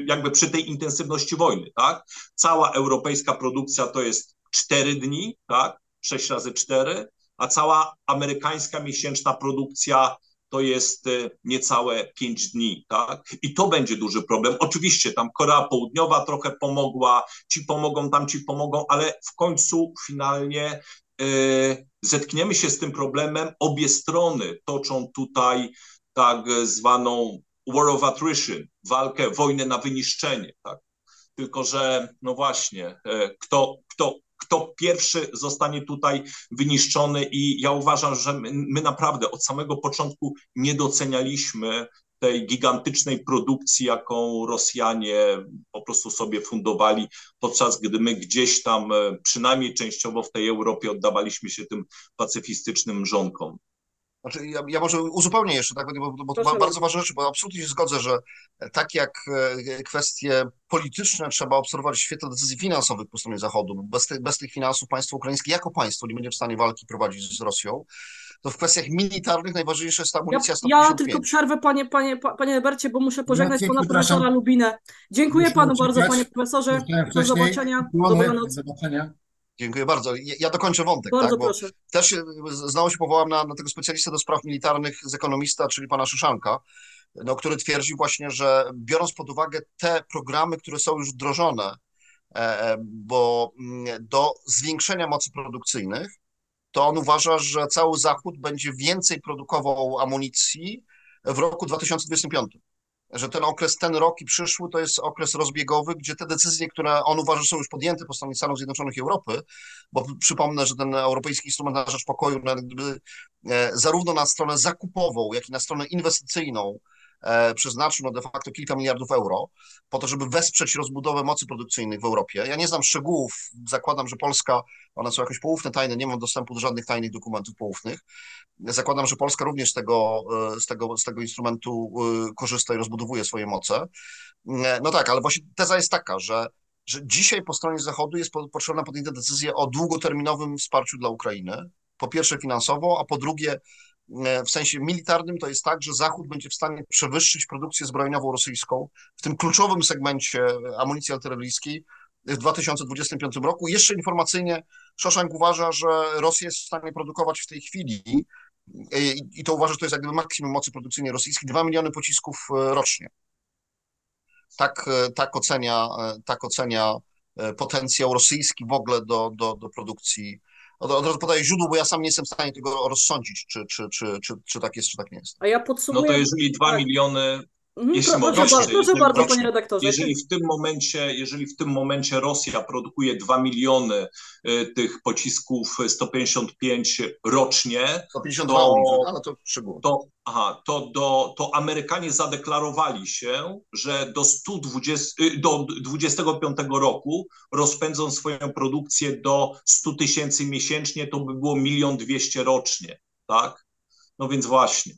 [SPEAKER 2] jakby przy tej intensywności wojny, tak? Cała europejska produkcja to jest 4 dni, tak? 6 razy 4, a cała amerykańska miesięczna produkcja to jest y, niecałe 5 dni, tak? I to będzie duży problem. Oczywiście tam Korea Południowa trochę pomogła, ci pomogą, tam ci pomogą, ale w końcu finalnie y, zetkniemy się z tym problemem. Obie strony toczą tutaj tak zwaną war of attrition, walkę, wojnę na wyniszczenie, tak? Tylko, że no właśnie, y, kto, kto, kto pierwszy zostanie tutaj wyniszczony i ja uważam, że my, my naprawdę od samego początku nie docenialiśmy tej gigantycznej produkcji, jaką Rosjanie po prostu sobie fundowali, podczas gdy my gdzieś tam, e, przynajmniej częściowo w tej Europie, oddawaliśmy się tym pacyfistycznym mrzonkom.
[SPEAKER 3] Znaczy, ja, ja, może uzupełnię jeszcze, tak, bo, bo to bardzo ważne rzeczy, bo absolutnie się zgodzę, że tak jak e, kwestie polityczne trzeba obserwować w świetle decyzji finansowych po stronie Zachodu, bez, ty, bez tych finansów państwo ukraińskie jako państwo nie będzie w stanie walki prowadzić z Rosją, to w kwestiach militarnych najważniejsza jest ta amunicja
[SPEAKER 5] ja, ja tylko przerwę, panie, panie, panie Ebercie, bo muszę pożegnać pana profesora Lubinę. Dziękuję Muszę panu bardzo, panie profesorze. Do zobaczenia.
[SPEAKER 1] Dobranoc. Do zobaczenia.
[SPEAKER 3] Dziękuję bardzo. Ja dokończę wątek.
[SPEAKER 5] Bardzo
[SPEAKER 3] tak,
[SPEAKER 5] proszę.
[SPEAKER 3] Też znowu się powołam na, na tego specjalistę do spraw militarnych z ekonomista, czyli pana Szyszanka, no, który twierdzi właśnie, że biorąc pod uwagę te programy, które są już wdrożone, e, e, bo mm, do zwiększenia mocy produkcyjnych, to on uważa, że cały Zachód będzie więcej produkował amunicji w roku 2025. że ten okres, ten rok i przyszły to jest okres rozbiegowy, gdzie te decyzje, które on uważa, że są już podjęte po stronie Stanów Zjednoczonych i Europy, bo przypomnę, że ten Europejski Instrument na Rzecz Pokoju, gdyby, e, zarówno na stronę zakupową, jak i na stronę inwestycyjną, przeznaczył no de facto kilka miliardów euro po to, żeby wesprzeć rozbudowę mocy produkcyjnych w Europie. Ja nie znam szczegółów, zakładam, że Polska, one są jakoś poufne, tajne, nie mam dostępu do żadnych tajnych dokumentów poufnych. Zakładam, że Polska również z tego, e, z tego, z tego instrumentu e, korzysta i rozbudowuje swoje moce. No tak, ale właśnie teza jest taka, że że dzisiaj po stronie Zachodu jest potrzebna podjęta decyzja o długoterminowym wsparciu dla Ukrainy. Po pierwsze finansowo, a po drugie E, w sensie militarnym to jest tak, że Zachód będzie w stanie przewyższyć produkcję zbrojeniową rosyjską w tym kluczowym segmencie amunicji artyleryjskiej w 2025 roku. Jeszcze informacyjnie Szoszenk uważa, że Rosja jest w stanie produkować w tej chwili e, i to uważa, że to jest jakby maksimum mocy produkcyjnej rosyjskiej, 2 miliony pocisków e, rocznie. Tak, tak, ocenia, tak ocenia potencjał rosyjski w ogóle do, do, do produkcji od, od razu podaję źródło, bo ja sam nie jestem w stanie tego rozsądzić, czy, czy, czy, czy, czy tak jest, czy tak nie jest.
[SPEAKER 5] A ja podsumuję...
[SPEAKER 2] No to jeżeli 2 tak. miliony
[SPEAKER 5] jeśli proszę, proszę, proszę, proszę bardzo, panie redaktorze.
[SPEAKER 2] Jeżeli w tym momencie, jeżeli w tym momencie Rosja produkuje 2 miliony y, tych pocisków 155 rocznie,
[SPEAKER 3] 152 to, ale to szczegół.
[SPEAKER 2] To, aha, to, do, to Amerykanie zadeklarowali się, że do 120, y, do 25 roku rozpędzą swoją produkcję do 100 tysięcy miesięcznie, to by było milion dwieście rocznie, tak? No więc właśnie.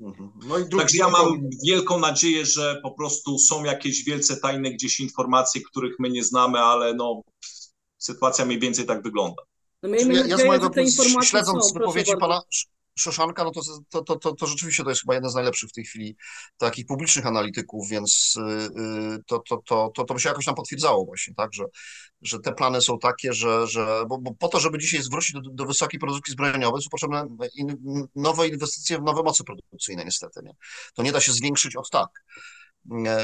[SPEAKER 2] Mhm. No i Także ja mam wielką nadzieję, że po prostu są jakieś wielce tajne gdzieś informacje, których my nie znamy, ale no, sytuacja mniej więcej tak wygląda.
[SPEAKER 5] No miejmy ja, nadzieję, ja z mojego, że te informacje
[SPEAKER 3] śledząc
[SPEAKER 5] są,
[SPEAKER 3] wypowiedzi pana Szoszanka, no to, to, to, to, to rzeczywiście to jest chyba jeden z najlepszych w tej chwili takich publicznych analityków, więc yy, to, to, to, to, to by się jakoś nam potwierdzało właśnie, tak, że, że te plany są takie, że, że bo, bo po to, żeby dzisiaj zwrócić do, do wysokiej produkcji zbrojeniowej, są potrzebne in, nowe inwestycje w nowe moce produkcyjne niestety, nie? To nie da się zwiększyć od tak.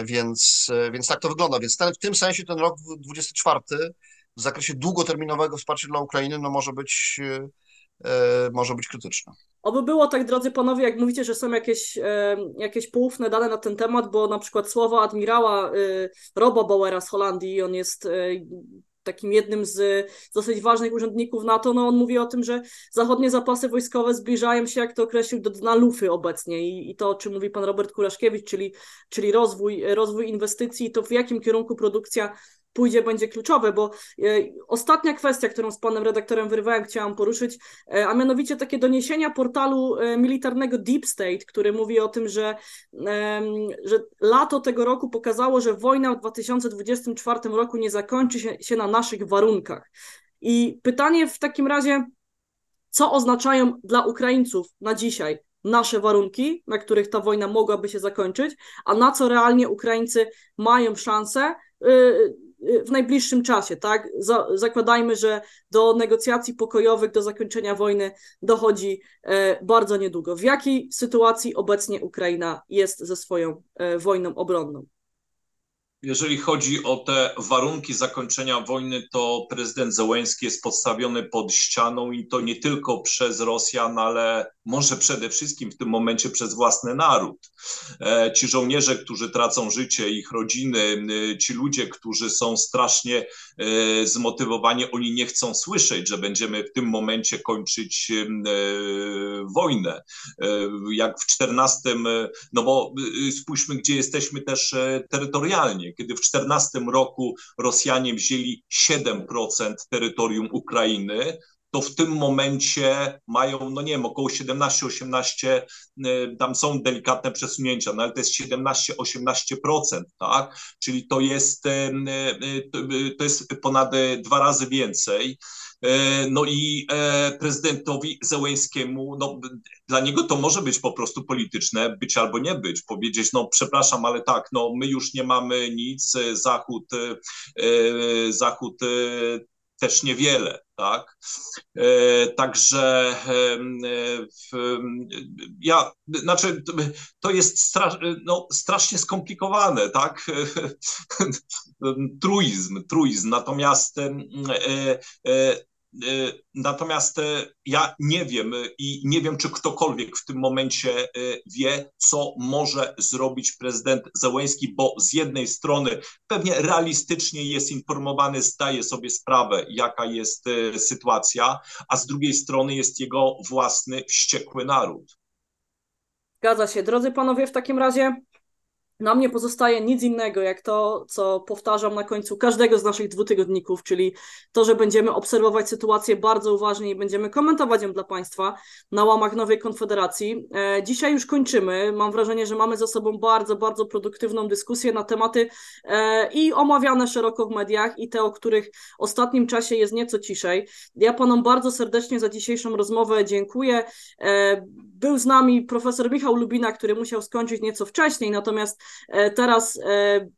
[SPEAKER 3] Więc, więc tak to wygląda. Więc ten, w tym sensie ten rok 24 w zakresie długoterminowego wsparcia dla Ukrainy no może być E, może być krytyczna.
[SPEAKER 5] Oby było tak, drodzy panowie, jak mówicie, że są jakieś, e, jakieś poufne dane na ten temat, bo na przykład słowa admirała e, Roba Bauera z Holandii, on jest takim jednym z dosyć ważnych urzędników NATO, no on mówi o tym, że zachodnie zapasy wojskowe zbliżają się, jak to określił, do dna lufy obecnie i, i to, o czym mówi pan Robert Kuraszkiewicz, czyli, czyli rozwój, rozwój inwestycji, to w jakim kierunku produkcja pójdzie, będzie kluczowe, bo e, ostatnia kwestia, którą z panem redaktorem wyrywałem, chciałam poruszyć, e, a mianowicie takie doniesienia portalu e, militarnego Deep State, który mówi o tym, że, że lato tego roku pokazało, że wojna w 2024 roku nie zakończy się, się na naszych warunkach. I pytanie w takim razie, co oznaczają dla Ukraińców na dzisiaj nasze warunki, na których ta wojna mogłaby się zakończyć, a na co realnie Ukraińcy mają szansę w najbliższym czasie, tak? Zakładajmy, że do negocjacji pokojowych, do zakończenia wojny dochodzi e, bardzo niedługo. W jakiej sytuacji obecnie Ukraina jest ze swoją e, wojną obronną?
[SPEAKER 2] Jeżeli chodzi o te warunki zakończenia wojny, to prezydent Zełenski jest postawiony pod ścianą i to nie tylko przez Rosjan, ale może przede wszystkim w tym momencie przez własny naród. E, ci żołnierze, którzy tracą życie, ich rodziny, e, ci ludzie, którzy są strasznie e, zmotywowani, oni nie chcą słyszeć, że będziemy w tym momencie kończyć wojnę. Jak w 14, no bo spójrzmy, gdzie jesteśmy też terytorialnie. Kiedy w 14 roku Rosjanie wzięli 7% terytorium Ukrainy, to w tym momencie mają, no nie wiem, około 17-18, y, tam są delikatne przesunięcia, no ale to jest 17-18%, tak? Czyli to jest, y, y, to jest ponad dwa razy więcej. No i e, prezydentowi Zełęskiemu, no, dla niego to może być po prostu polityczne, być albo nie być, powiedzieć, no przepraszam, ale tak, no my już nie mamy nic, Zachód, Zachód też niewiele, tak? E, także e, ja, znaczy, to jest no, strasznie skomplikowane, tak? truizm, truizm. Natomiast Natomiast ja nie wiem i nie wiem, czy ktokolwiek w tym momencie wie, co może zrobić prezydent Zełenski, bo z jednej strony pewnie realistycznie jest informowany, zdaje sobie sprawę, jaka jest sytuacja, a z drugiej strony jest jego własny wściekły naród.
[SPEAKER 5] Zgadza się. Drodzy panowie, w takim razie nam nie pozostaje nic innego, jak to, co powtarzam na końcu każdego z naszych dwutygodników, czyli to, że będziemy obserwować sytuację bardzo uważnie i będziemy komentować ją dla Państwa na łamach Nowej Konfederacji. E, dzisiaj już kończymy. Mam wrażenie, że mamy za sobą bardzo, bardzo produktywną dyskusję na tematy e, i omawiane szeroko w mediach, i te, o których w ostatnim czasie jest nieco ciszej. Ja Panom bardzo serdecznie za dzisiejszą rozmowę dziękuję. E, był z nami profesor Michał Lubina, który musiał skończyć nieco wcześniej, natomiast teraz e,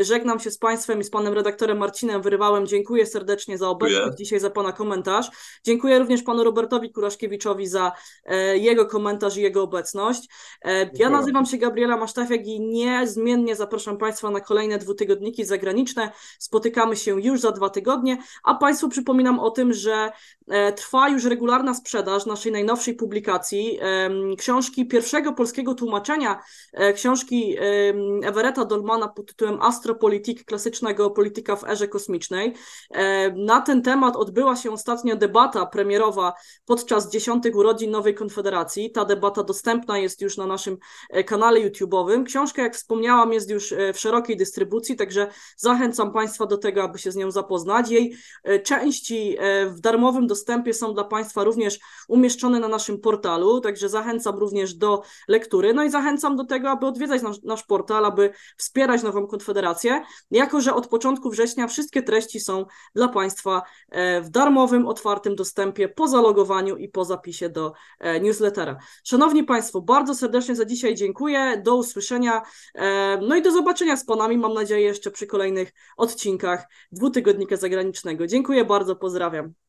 [SPEAKER 5] e, żegnam się z Państwem i z Panem redaktorem Marcinem Wyrywałem. Dziękuję serdecznie za obecność dzisiaj, za Pana komentarz. Dziękuję również Panu Robertowi Kuraszkiewiczowi za jego komentarz i jego obecność. Ja nazywam się Gabriela Masztafiak i niezmiennie zapraszam Państwa na kolejne dwutygodniki zagraniczne. Spotykamy się już za dwa tygodnie, a Państwu przypominam o tym, że trwa już regularna sprzedaż naszej najnowszej publikacji, książki pierwszego polskiego tłumaczenia książki Everetta Dolmana pod tytułem Astropolitik, klasycznego polityka w erze kosmicznej. Na ten temat odbyła się ostatnio debata premierowa podczas dziesiątych urodzin Nowej Konfederacji. Ta debata dostępna jest już na naszym e, kanale YouTube'owym. Książka, jak wspomniałam, jest już e, w szerokiej dystrybucji, także zachęcam Państwa do tego, aby się z nią zapoznać. Jej e, części w darmowym dostępie są dla Państwa również umieszczone na naszym portalu, także zachęcam również do lektury. No i zachęcam do tego, aby odwiedzać nasz, nasz portal, aby wspierać nową Konfederację, jako że od początku września wszystkie treści są dla Państwa e, w darmowym, otwartym dostępie po zalogowaniu i po zapisie do e, newslettera. Szanowni Państwo, bardzo serdecznie za dzisiaj dziękuję, do usłyszenia, e, no i do zobaczenia z Panami, mam nadzieję, jeszcze przy kolejnych odcinkach dwutygodnika zagranicznego. Dziękuję bardzo, pozdrawiam.